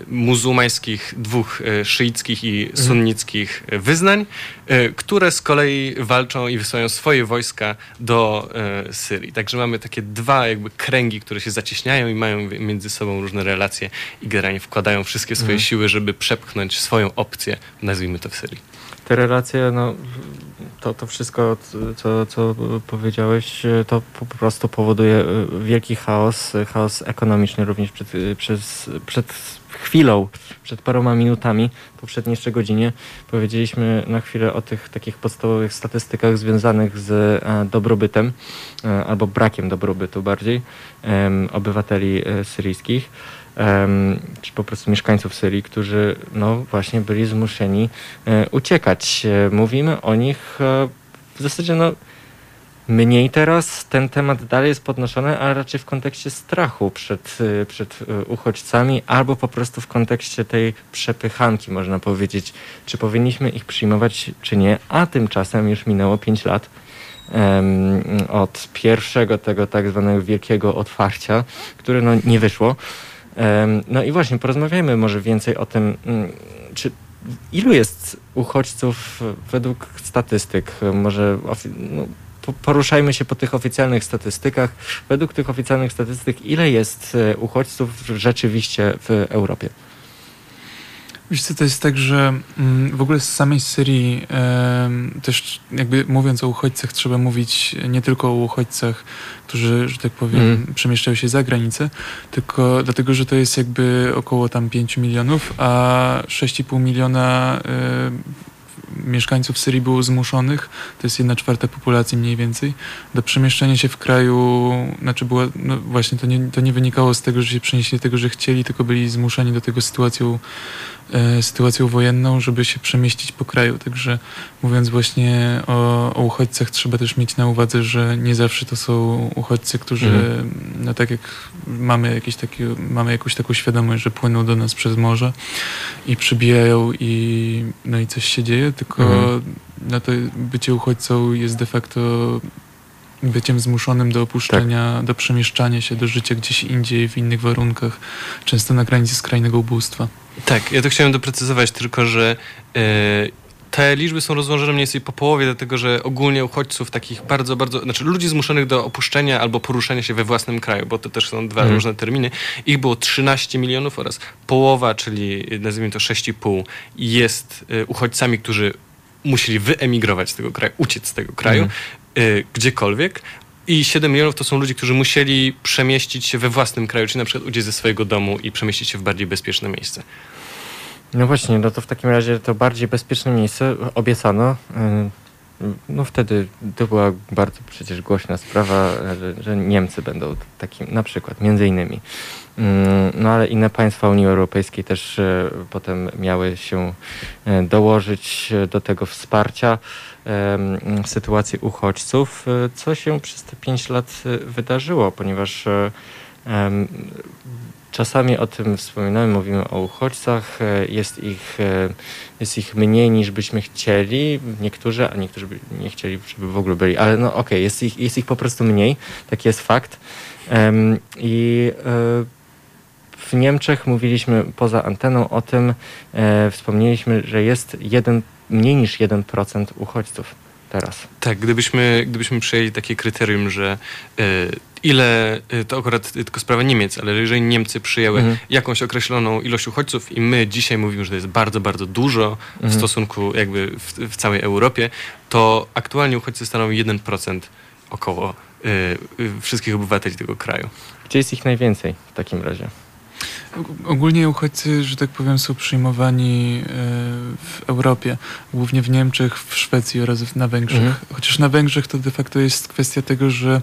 muzułmańskich, dwóch szyickich i mhm. sunnickich wyznań, które z kolei walczą i wysyłają swoje wojska do Syrii. Także mamy takie dwa jakby kręgi, które się zacieśniają i mają między sobą różne relacje i generalnie wkładają wszystkie swoje mhm. siły, żeby przepchnąć swoją opcję, nazwijmy to w Syrii. Te relacje, no to, to wszystko, co, co powiedziałeś, to po prostu powoduje e, wielki chaos, chaos ekonomiczny również przed, przez, przed chwilą, przed paroma minutami, poprzedniej jeszcze godzinie, powiedzieliśmy na chwilę o tych takich podstawowych statystykach związanych z e, dobrobytem, e, albo brakiem dobrobytu bardziej, obywateli e, syryjskich, czy po prostu mieszkańców Syrii, którzy no właśnie byli zmuszeni uciekać. Mówimy o nich w zasadzie no Mniej teraz ten temat dalej jest podnoszony, ale raczej w kontekście strachu przed, przed uchodźcami albo po prostu w kontekście tej przepychanki, można powiedzieć, czy powinniśmy ich przyjmować, czy nie. A tymczasem już minęło 5 lat od pierwszego tego tak zwanego wielkiego otwarcia, które no nie wyszło. No i właśnie porozmawiajmy może więcej o tym, um, czy ilu jest uchodźców według statystyk, może no, poruszajmy się po tych oficjalnych statystykach. Według tych oficjalnych statystyk, ile jest e, uchodźców rzeczywiście w Europie? Wiesz co, to jest tak, że mm, w ogóle z samej Syrii też jakby mówiąc o uchodźcach trzeba mówić nie tylko o uchodźcach, którzy, że tak powiem, mm. przemieszczają się za granicę, tylko dlatego, że to jest jakby około tam 5 milionów, a 6,5 miliona mieszkańców Syrii było zmuszonych, to jest jedna czwarta populacji mniej więcej, do przemieszczania się w kraju, znaczy no właśnie to nie, to nie wynikało z tego, że się przenieśli tego, że chcieli, tylko byli zmuszeni do tego sytuacją sytuacją wojenną, żeby się przemieścić po kraju. Także mówiąc właśnie o, o uchodźcach, trzeba też mieć na uwadze, że nie zawsze to są uchodźcy, którzy, mhm. no tak jak mamy, jakieś takie, mamy jakąś taką świadomość, że płyną do nas przez morze i przybijają i no i coś się dzieje, tylko mhm. no to bycie uchodźcą jest de facto byciem zmuszonym do opuszczenia, tak. do przemieszczania się, do życia gdzieś indziej, w innych warunkach, często na granicy skrajnego ubóstwa. Tak, ja to chciałem doprecyzować tylko, że yy, te liczby są rozłożone mniej więcej po połowie, dlatego że ogólnie uchodźców takich bardzo, bardzo, znaczy ludzi zmuszonych do opuszczenia albo poruszania się we własnym kraju, bo to też są dwa mhm. różne terminy, ich było 13 milionów oraz połowa, czyli nazwijmy to 6,5 jest y, uchodźcami, którzy musieli wyemigrować z tego kraju, uciec z tego kraju, mhm. Y, gdziekolwiek, i 7 milionów to są ludzie, którzy musieli przemieścić się we własnym kraju, czyli na przykład uciec ze swojego domu i przemieścić się w bardziej bezpieczne miejsce. No właśnie, no to w takim razie to bardziej bezpieczne miejsce obiecano. Y, no wtedy to była bardzo przecież głośna sprawa, że, że Niemcy będą takim, na przykład, między innymi. Mm, no ale inne państwa Unii Europejskiej też y, potem miały się y, dołożyć do tego wsparcia sytuacji uchodźców, e, co się przez te pięć lat e, wydarzyło, ponieważ e, czasami o tym wspominamy, mówimy o uchodźcach, jest ich, jest ich mniej niż byśmy chcieli, niektórzy, a niektórzy by nie chcieli, żeby w ogóle byli, ale no okej, okay, jest, ich, jest ich po prostu mniej, taki jest fakt. I w Niemczech mówiliśmy poza anteną o tym, wspomnieliśmy, że jest jeden mniej niż 1% uchodźców teraz. Tak, gdybyśmy, gdybyśmy przyjęli takie kryterium, że y, ile, y, to akurat tylko sprawa Niemiec, ale jeżeli Niemcy przyjęły mhm. jakąś określoną ilość uchodźców i my dzisiaj mówimy, że to jest bardzo, bardzo dużo mhm. w stosunku jakby w, w, całej Europie, to aktualnie uchodźcy stanowią 1% około y, wszystkich obywateli tego kraju. Gdzie jest ich najwięcej w takim razie? Ogólnie uchodźcy, że tak powiem, są przyjmowani e, w Europie, głównie w Niemczech, w Szwecji oraz na Węgrzech. Mhm. Chociaż na Węgrzech to de facto jest kwestia tego, że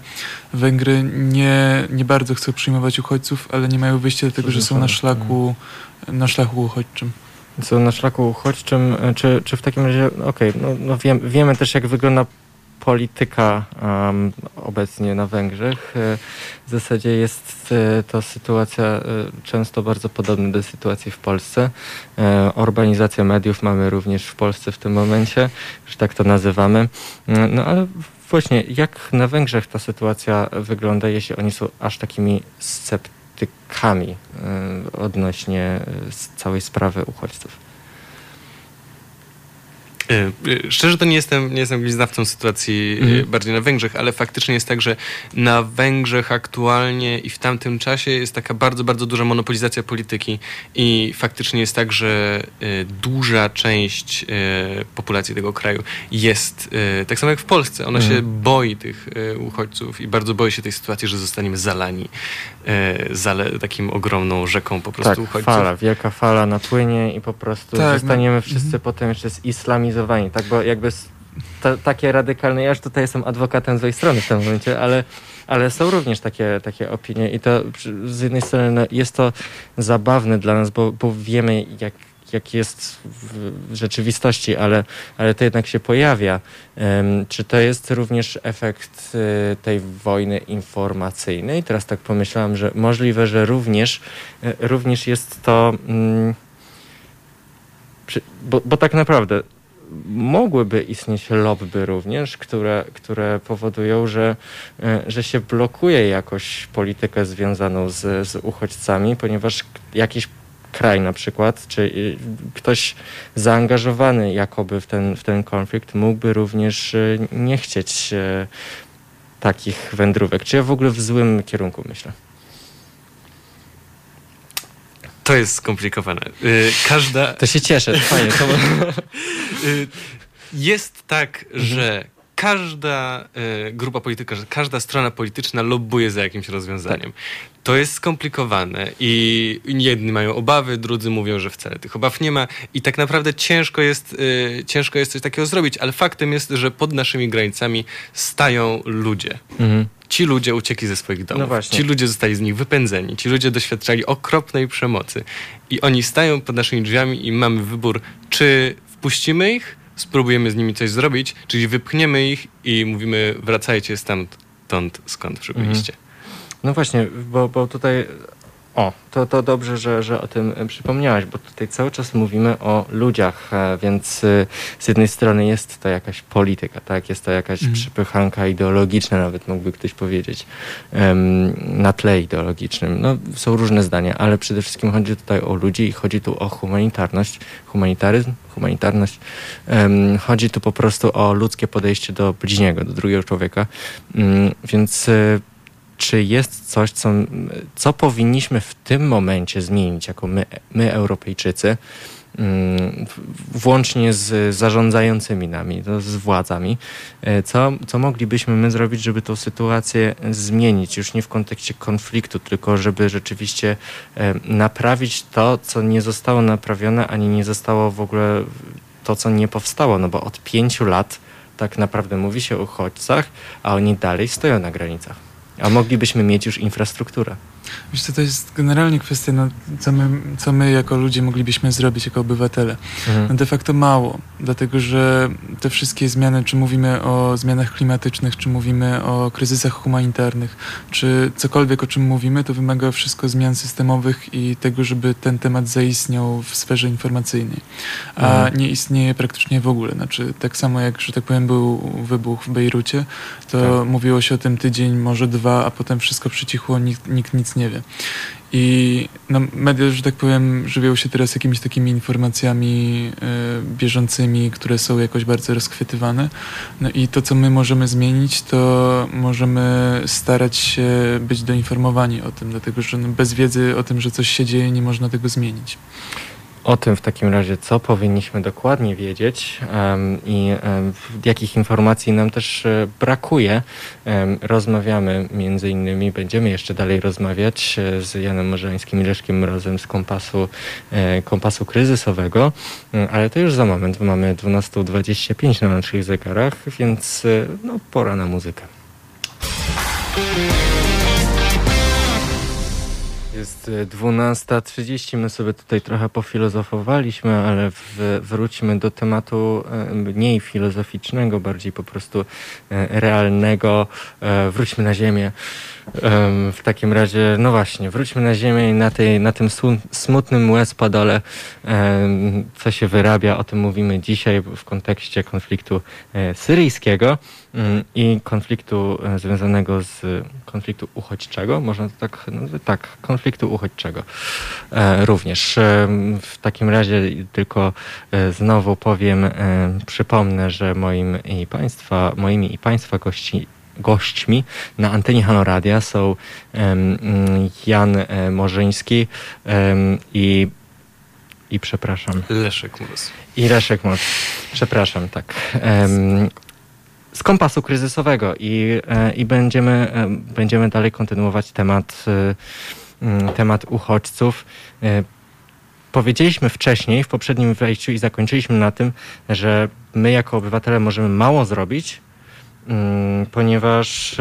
Węgry nie, nie bardzo chcą przyjmować uchodźców, ale nie mają wyjścia do tego, że są na szlaku, na szlaku uchodźczym. Są na szlaku uchodźczym, e, czy, czy w takim razie, okej, okay, no, no wiem, wiemy też jak wygląda polityka um, obecnie na Węgrzech. E, w zasadzie jest e, to sytuacja e, często bardzo podobna do sytuacji w Polsce. Urbanizacja mediów mamy również w Polsce w tym momencie, że tak to nazywamy. No ale właśnie jak na Węgrzech ta sytuacja wygląda, jeśli oni są aż takimi sceptykami odnośnie całej sprawy uchodźców? E, e, szczerze to nie jestem, nie jestem znawcą sytuacji e, mhm. bardziej na Węgrzech, ale faktycznie jest tak, że na Węgrzech aktualnie i w tamtym czasie jest taka bardzo, bardzo duża monopolizacja polityki i faktycznie jest tak, że duża część populacji tego kraju jest, tak samo jak w Polsce, ona mhm. się boi tych uchodźców i bardzo boi się tej sytuacji, że zostaniemy zalani zale, takim ogromną rzeką po prostu tak, uchodźców. fala, wielka fala napłynie i po prostu tak, no. zostaniemy no. wszyscy mhm. potem jeszcze z tak? Bo jakby to, takie radykalne, ja już tutaj jestem adwokatem złej strony w tym momencie, ale, ale są również takie, takie opinie i to z jednej strony no, jest to zabawne dla nas, bo, bo wiemy jak jak jest w rzeczywistości, ale, ale to jednak się pojawia. Um, czy to jest również efekt y, tej wojny informacyjnej? Teraz tak pomyślałam, że możliwe, że również, y, również jest to. Y, bo, bo tak naprawdę mogłyby istnieć lobby również, które, które powodują, że, e, że się blokuje jakoś politykę związaną z, z uchodźcami, ponieważ jakiś kraj na przykład, czy y, ktoś zaangażowany jakoby w ten, w ten konflikt mógłby również y, nie chcieć e, takich wędrówek. Czy ja w ogóle w złym kierunku myślę? To jest skomplikowane. Y, każda... To się cieszę, fajnie. To... [LAUGHS] Y, jest tak, że każda y, grupa polityczna, każda strona polityczna lobbuje za jakimś rozwiązaniem. Tak. To jest skomplikowane i jedni mają obawy, drudzy mówią, że wcale tych obaw nie ma i tak naprawdę ciężko jest, y, ciężko jest coś takiego zrobić, ale faktem jest, że pod naszymi granicami stają ludzie. Mhm. Ci ludzie uciekli ze swoich domów, no ci ludzie zostali z nich wypędzeni, ci ludzie doświadczali okropnej przemocy i oni stają pod naszymi drzwiami i mamy wybór, czy wpuścimy ich, spróbujemy z nimi coś zrobić, czyli wypchniemy ich i mówimy wracajcie stamtąd, skąd przybyliście. Mhm. No właśnie, bo, bo tutaj o, to, to dobrze, że, że o tym e, przypomniałaś, bo tutaj cały czas mówimy o ludziach, e, więc y, z jednej strony jest to jakaś polityka, tak? Jest to jakaś mm. przypychanka ideologiczna, nawet mógłby ktoś powiedzieć, na tle ideologicznym. No, są różne zdania, ale przede wszystkim chodzi tutaj o ludzi i chodzi tu o humanitarność, humanitaryzm, humanitarność. chodzi tu po prostu o ludzkie podejście do bliźniego, do drugiego człowieka, mm, więc y, czy jest coś, co, co powinniśmy w tym momencie zmienić jako my, my Europejczycy, mm, włącznie z zarządzającymi nami, z władzami, e, co, co moglibyśmy my zrobić, żeby tą sytuację zmienić, już nie w kontekście konfliktu, tylko żeby rzeczywiście e, naprawić to, co nie zostało naprawione, ani nie zostało w ogóle to, co nie powstało, no bo od pięciu lat tak naprawdę mówi się o uchodźcach, a oni dalej stoją na granicach a moglibyśmy mieć już infrastrukturę. Wiesz co, to jest generalnie kwestia, no, co, my, co my jako ludzie moglibyśmy zrobić, jako obywatele. Mhm. No de facto mało, dlatego że te wszystkie zmiany, czy mówimy o zmianach klimatycznych, czy mówimy o kryzysach humanitarnych, czy cokolwiek o czym mówimy, to wymaga wszystko zmian systemowych i tego, żeby ten temat zaistniał w sferze informacyjnej. A mhm. nie istnieje praktycznie w ogóle. Znaczy, tak samo jak, że tak powiem, był wybuch w Bejrucie, to tak. mówiło się o tym tydzień, może dwa, a potem wszystko przycichło, nikt, nikt nic nie wie. I no, media, że tak powiem, żywią się teraz jakimiś takimi informacjami e, bieżącymi, które są jakoś bardzo rozchwytywane. No i to, co my możemy zmienić, to możemy starać się być doinformowani o tym, dlatego że no, bez wiedzy o tym, że coś się dzieje, nie można tego zmienić o tym w takim razie, co powinniśmy dokładnie wiedzieć i jakich informacji nam też e, brakuje. Rozmawiamy między innymi, będziemy jeszcze dalej rozmawiać e, z Janem Morzańskim i Leszkiem Mrozem z Kompasu, e, kompasu Kryzysowego, ale to już za moment. Mamy 12.25 na naszych zegarach, więc no, pora na muzykę. Jest 12.30, my sobie tutaj trochę pofilozofowaliśmy, ale w, wróćmy do tematu e, mniej filozoficznego, bardziej po prostu e, realnego. E, wróćmy na ziemię. W takim razie, no właśnie, wróćmy na ziemię i na, tej, na tym smutnym łez-padole, co się wyrabia, o tym mówimy dzisiaj w kontekście konfliktu syryjskiego. Mm, i konfliktu e, związanego z konfliktu uchodźczego, można to tak nazwać? Tak, konfliktu uchodźczego e, również. E, w takim razie tylko znowu powiem, przypomnę, że moim i państwa, moimi i państwa gości gośćmi na antenie Hanoradia są Jan Morzyński i i przepraszam. Leszek Mus. I Leszek Mus. Przepraszam, tak. Um, z kompasu kryzysowego i, e, i będziemy, e, będziemy dalej kontynuować temat, e, mm, temat uchodźców. Powiedzieliśmy wcześniej, w poprzednim wejściu i zakończyliśmy na tym, że my jako obywatele możemy mało zrobić, ponieważ,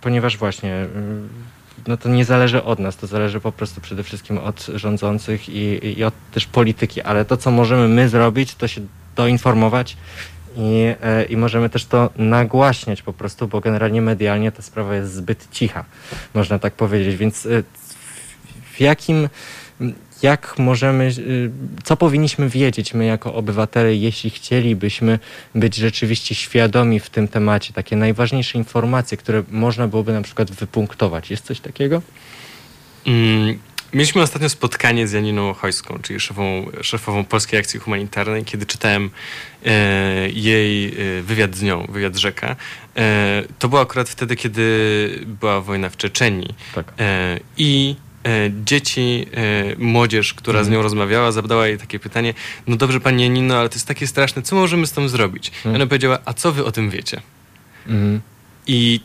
ponieważ właśnie no to nie zależy od nas, to zależy po prostu przede wszystkim od rządzących i, i od też polityki, ale to, co możemy my zrobić, to się doinformować i, e, i możemy też to nagłaśniać po prostu, bo generalnie medialnie ta sprawa jest zbyt cicha, można tak powiedzieć. Więc e, w jakim, jak możemy, e, co powinniśmy wiedzieć my jako obywatele, jeśli chcielibyśmy być rzeczywiście świadomi w tym temacie, takie najważniejsze informacje, które można byłoby na przykład wypunktować. Jest coś takiego? Mm Mieliśmy ostatnio spotkanie z Janiną Chojską, czyli szefową, szefową Polskiej Akcji Humanitarnej, kiedy czytałem e, jej e, wywiad z nią, wywiad rzeka. E, to było akurat wtedy, kiedy była wojna w Czeczenii. Tak. E, I dzieci, e, młodzież, która z mhm. nią rozmawiała, zadała jej takie pytanie, no dobrze pani Janino, ale to jest takie straszne, co możemy z tym zrobić? I ona powiedziała, a co wy o tym wiecie? Mhm. I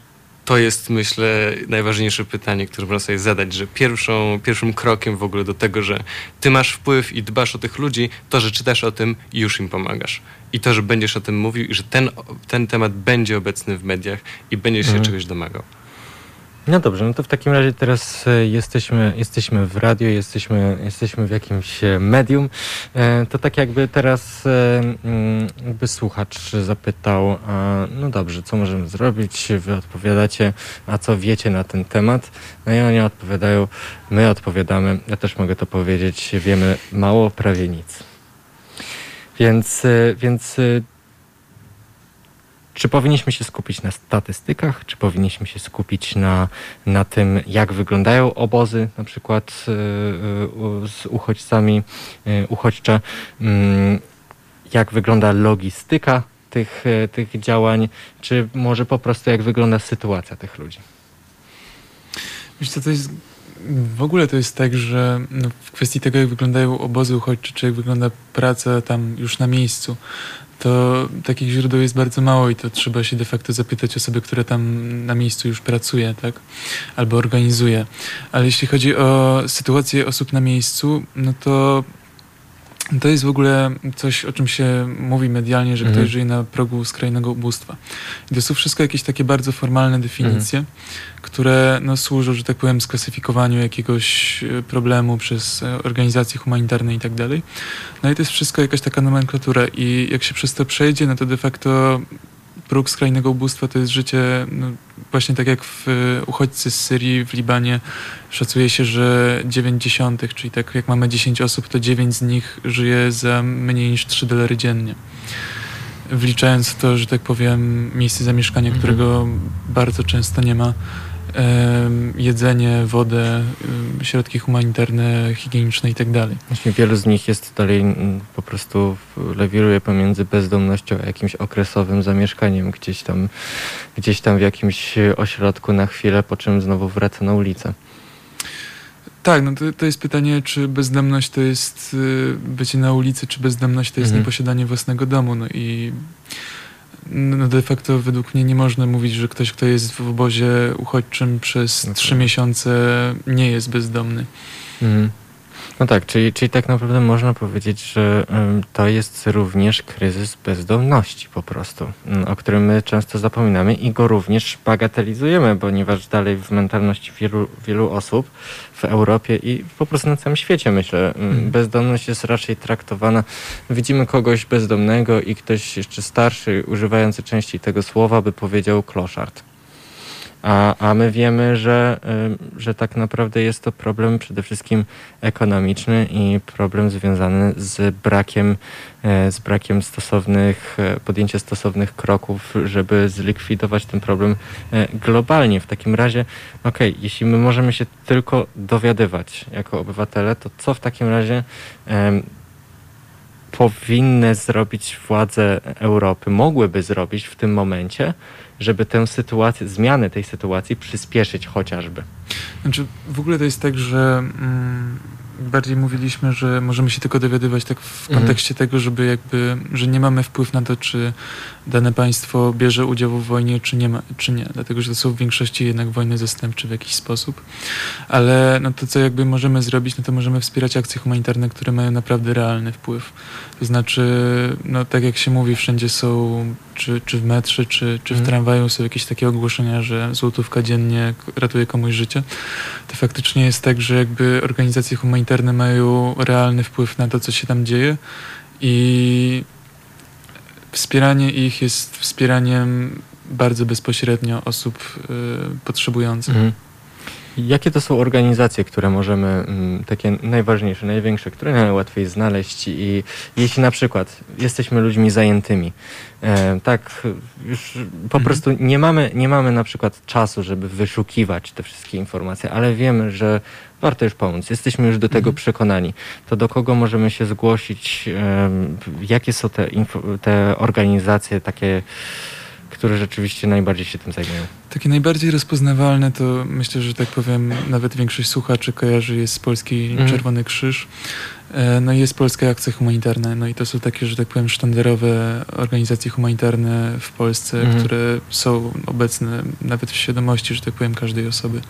to jest, myślę, najważniejsze pytanie, które można sobie zadać, że pierwszą, pierwszym krokiem w ogóle do tego, że ty masz wpływ i dbasz o tych ludzi, to, że czytasz o tym i już im pomagasz. I to, że będziesz o tym mówił i że ten, ten temat będzie obecny w mediach i będziesz się mhm. czegoś domagał. No dobrze, no to w takim razie teraz e, jesteśmy, jesteśmy w radio, jesteśmy, jesteśmy w jakimś e, medium. E, to tak jakby teraz mm, jakby słuchacz zapytał, no dobrze, co możemy zrobić? Wy odpowiadacie, a co wiecie na ten temat? No i oni odpowiadają, my odpowiadamy, ja też mogę to powiedzieć, wiemy mało, prawie nic. Więc, więc czy powinniśmy się skupić na statystykach, czy powinniśmy się skupić na, na tym, jak wyglądają obozy, na przykład y, y, z uchodźcami, y, uchodźcze, mm, jak wygląda logistyka tych, tych działań, czy może po prostu jak wygląda sytuacja tych ludzi? Co, to jest w ogóle to jest tak, że no, w kwestii tego, jak wyglądają obozy uchodźcze, czy jak wygląda praca tam już na miejscu, to takich źródeł jest bardzo mało i to trzeba się de facto zapytać osoby, która tam na miejscu już pracuje, tak? Albo organizuje. Ale jeśli chodzi o sytuację osób na miejscu, no to to jest w ogóle coś, o czym się mówi medialnie, że mhm. ktoś żyje na progu skrajnego ubóstwa. I to są wszystko jakieś takie bardzo formalne definicje, mhm. które no, służą, że tak powiem, sklasyfikowaniu jakiegoś e, problemu przez e, organizacje humanitarne i tak dalej. No i to jest wszystko jakaś taka nomenklatura i jak się przez to przejdzie, no to de facto próg skrajnego ubóstwa to jest życie, no, właśnie tak jak w uchodźcy z Syrii, w Libanie, szacuje się, że 9 dziesiątych, czyli tak jak mamy 10 osób, to 9 z nich żyje za mniej niż 3 dolary dziennie. Wliczając w to, że tak powiem, miejsce zamieszkania, mhm. którego bardzo często nie ma, jedzenie, wodę, środki humanitarne, higieniczne itd. Tak Właśnie wielu z nich jest dalej po prostu lewiruje pomiędzy bezdomnością a jakimś okresowym zamieszkaniem gdzieś tam, gdzieś tam w jakimś ośrodku na chwilę, po czym znowu wraca na ulicę. Tak, no to, to jest pytanie, czy bezdomność to jest y, bycie na ulicy, czy bezdomność to jest mhm. nieposiadanie własnego domu. No i no de facto według mnie nie można mówić, że ktoś, kto jest w obozie uchodźczym przez okay. trzy miesiące nie jest bezdomny. Mhm. No tak, czyli, czyli tak naprawdę można powiedzieć, że to jest również kryzys bezdomności po prostu, o którym my często zapominamy i go również bagatelizujemy, ponieważ dalej w mentalności wielu, wielu osób w Europie i po prostu na całym świecie myślę, mhm. bezdomność jest raczej traktowana, widzimy kogoś bezdomnego i ktoś jeszcze starszy, używający częściej tego słowa, by powiedział kloszard. A, a my wiemy, że, że tak naprawdę jest to problem przede wszystkim ekonomiczny i problem związany z brakiem, e, z brakiem stosownych, e, podjęcia stosownych kroków, żeby zlikwidować ten problem e, globalnie. W takim razie, okej, okay, jeśli my możemy się tylko dowiadywać jako obywatele, to co w takim razie powinny zrobić władze Europy, mogłyby zrobić w tym momencie, żeby tę sytuację, zmianę tej sytuacji przyspieszyć chociażby. Znaczy, w ogóle to jest tak, że mm, bardziej mówiliśmy, że możemy się tylko dowiadywać tak w mhm. kontekście mhm. tego, żeby jakby, że nie mamy wpływ na to, czy dane państwo bierze udział w wojnie, czy nie ma, czy nie. Dlatego, że to są w większości jednak wojny zastępcze w jakiś sposób. Ale no to, co jakby możemy zrobić, no to możemy wspierać akcje humanitarne, które mają naprawdę realny wpływ. To znaczy, no tak jak się mówi, wszędzie są, czy, czy w metrze, czy, czy w mhm. tramwaju są jakieś takie ogłoszenia, że złotówka dziennie ratuje komuś życie. To faktycznie jest tak, że jakby organizacje humanitarne mają realny wpływ na to, co się tam dzieje i wspieranie ich jest wspieraniem bardzo bezpośrednio osób y, potrzebujących. Mhm. Jakie to są organizacje, które możemy, mm, takie najważniejsze, największe, które najłatwiej znaleźć i jeśli na przykład jesteśmy ludźmi zajętymi, e, tak już po mhm. prostu nie mamy, nie mamy na przykład czasu, żeby wyszukiwać te wszystkie informacje, ale wiemy, że warto już pomóc, jesteśmy już do tego mhm. przekonani, to do kogo możemy się zgłosić, e, jakie są te, te organizacje takie które rzeczywiście najbardziej się tym zajmują. Takie najbardziej rozpoznawalne to myślę, że tak powiem, nawet większość słuchaczy kojarzy jest z Polski mm. Czerwony Krzyż. E, no i jest Polska Akcja Humanitarna. No i to są takie, że tak powiem, sztandarowe organizacje humanitarne w Polsce, mm. które są obecne nawet w świadomości, że tak powiem, każdej osoby.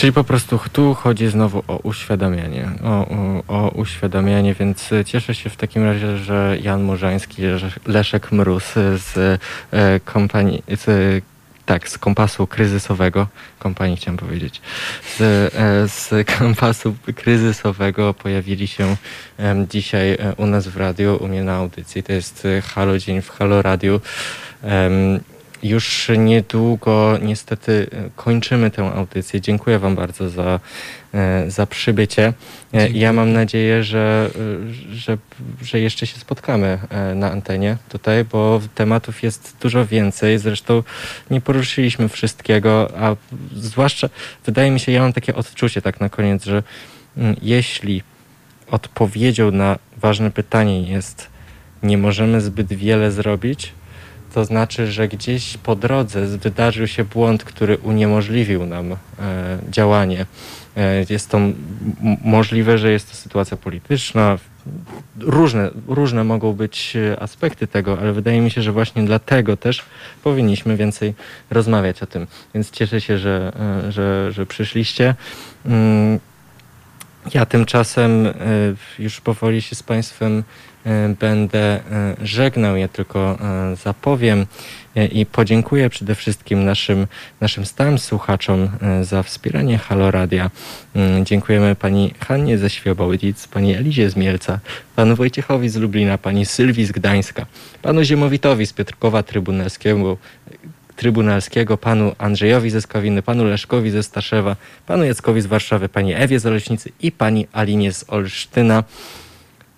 Czyli po prostu tu chodzi znowu o uświadamianie, o, o, o, uświadamianie, więc cieszę się w takim razie, że Jan Murzański, Leszek Mróz z e, kompanii, z, tak, z kompasu kryzysowego, kompanii chciałem powiedzieć, z, e, z kompasu kryzysowego pojawili się e, dzisiaj u nas w radiu, u mnie na audycji. To jest Halo Dzień w Halo Radiu. Już niedługo niestety e, kończymy tę audycję. Dziękuję Wam bardzo za, e, za przybycie. E, Dziękuję. Ja mam nadzieję, że, że, że jeszcze się spotkamy na antenie tutaj, bo tematów jest dużo więcej. Zresztą nie poruszyliśmy wszystkiego, a zwłaszcza wydaje mi się, ja mam takie odczucie tak na koniec, że mm, jeśli odpowiedzią na ważne pytanie jest nie możemy zbyt wiele zrobić, to znaczy, że gdzieś po drodze wydarzył się błąd, który uniemożliwił nam e, działanie. E, jest to możliwe, że jest to sytuacja polityczna. Różne, różne mogą być aspekty tego, ale wydaje mi się, że właśnie dlatego też powinniśmy więcej rozmawiać o tym. Więc cieszę się, że, e, że, że przyszliście. Ja tymczasem e, już powoli się z Państwem e, będę e, żegnał. Ja tylko zapowiem i podziękuję przede wszystkim naszym, naszym stałym słuchaczom za wspieranie Halo Radia. Mm, dziękujemy pani Hannie ze Świebołydzic, pani Elizie z Mielca, panu Wojciechowi z Lublina, pani Sylwii z Gdańska, panu Ziemowitowi z Piotrkowa Trybunalskiego, Trybunalskiego, panu Andrzejowi ze panu Leszkowi ze Staszewa, panu Jackowi z Warszawy, pani Ewie z Oleśnicy i pani Alinie z Olsztyna.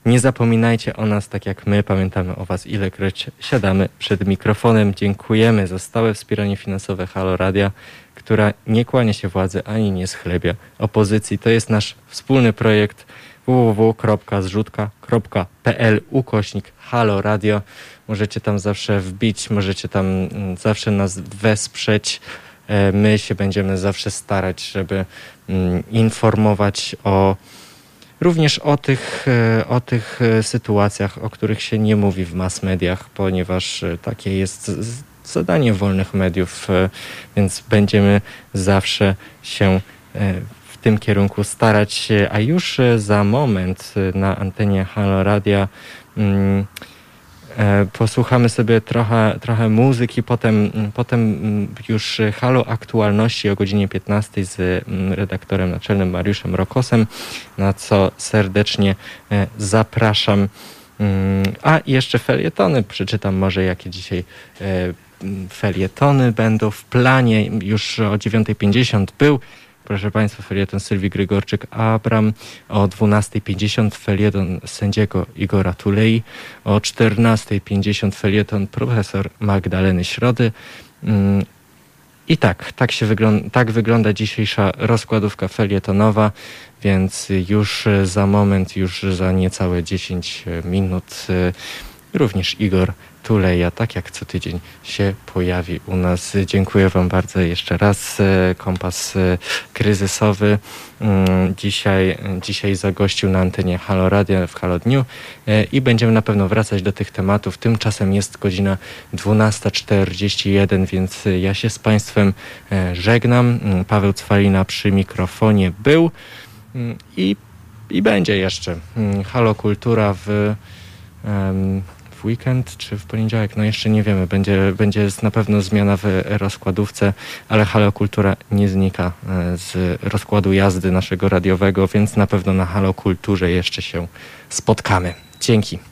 Nie zapominajcie o nas, tak jak my pamiętamy o Was, ilekroć siadamy przed mikrofonem. Dziękujemy za stałe wspieranie finansowe Halo Radia, która nie kłania się władzy ani nie schlebia opozycji. To jest nasz wspólny projekt www.zrzutka.pl ukośnik Halo Radio. Możecie tam zawsze wbić, możecie tam mm, zawsze nas wesprzeć. E, my się będziemy zawsze starać, żeby mm, informować o również o tych, e, o tych e, sytuacjach, o których się nie mówi w mass mediach, ponieważ takie jest zadanie wolnych mediów, więc będziemy zawsze się tym kierunku starać a już za moment na antenie Halo Radia mm, posłuchamy sobie trochę, trochę muzyki, potem, potem mm, już Halo Aktualności o godzinie 15 z mm, redaktorem naczelnym Mariuszem Rokosem, na co serdecznie e, zapraszam. Mm, a jeszcze felietony, przeczytam może jakie dzisiaj e, felietony będą w planie. Już o 9.50 był proszę Państwa, felieton Sylwii Grygorczyk-Abram, o 12.50 felieton sędziego Igora Tulei, o 14.50 felieton profesor Magdaleny Środy. Mm, I tak, tak, się wygląda, tak wygląda dzisiejsza rozkładówka felietonowa, więc już za moment, już za niecałe 10 minut również Igor Tuleja, tak jak co tydzień się pojawi u nas. Dziękuję Wam bardzo jeszcze raz. E, kompas e, kryzysowy mm, dzisiaj, dzisiaj zagościł na antenie Halo Radio w Halo Dniu e, i będziemy na pewno wracać do tych tematów. Tymczasem jest godzina 12.41, więc ja się z Państwem żegnam. Mm, Paweł Cwalina przy mikrofonie był mm, i, i będzie jeszcze Halo Kultura w w weekend czy w poniedziałek, no jeszcze nie wiemy. Będzie, będzie na pewno zmiana w rozkładówce, ale Halo Kultura nie znika e, z rozkładu jazdy naszego radiowego, więc na pewno na Halo Kulturze jeszcze się spotkamy. Dzięki.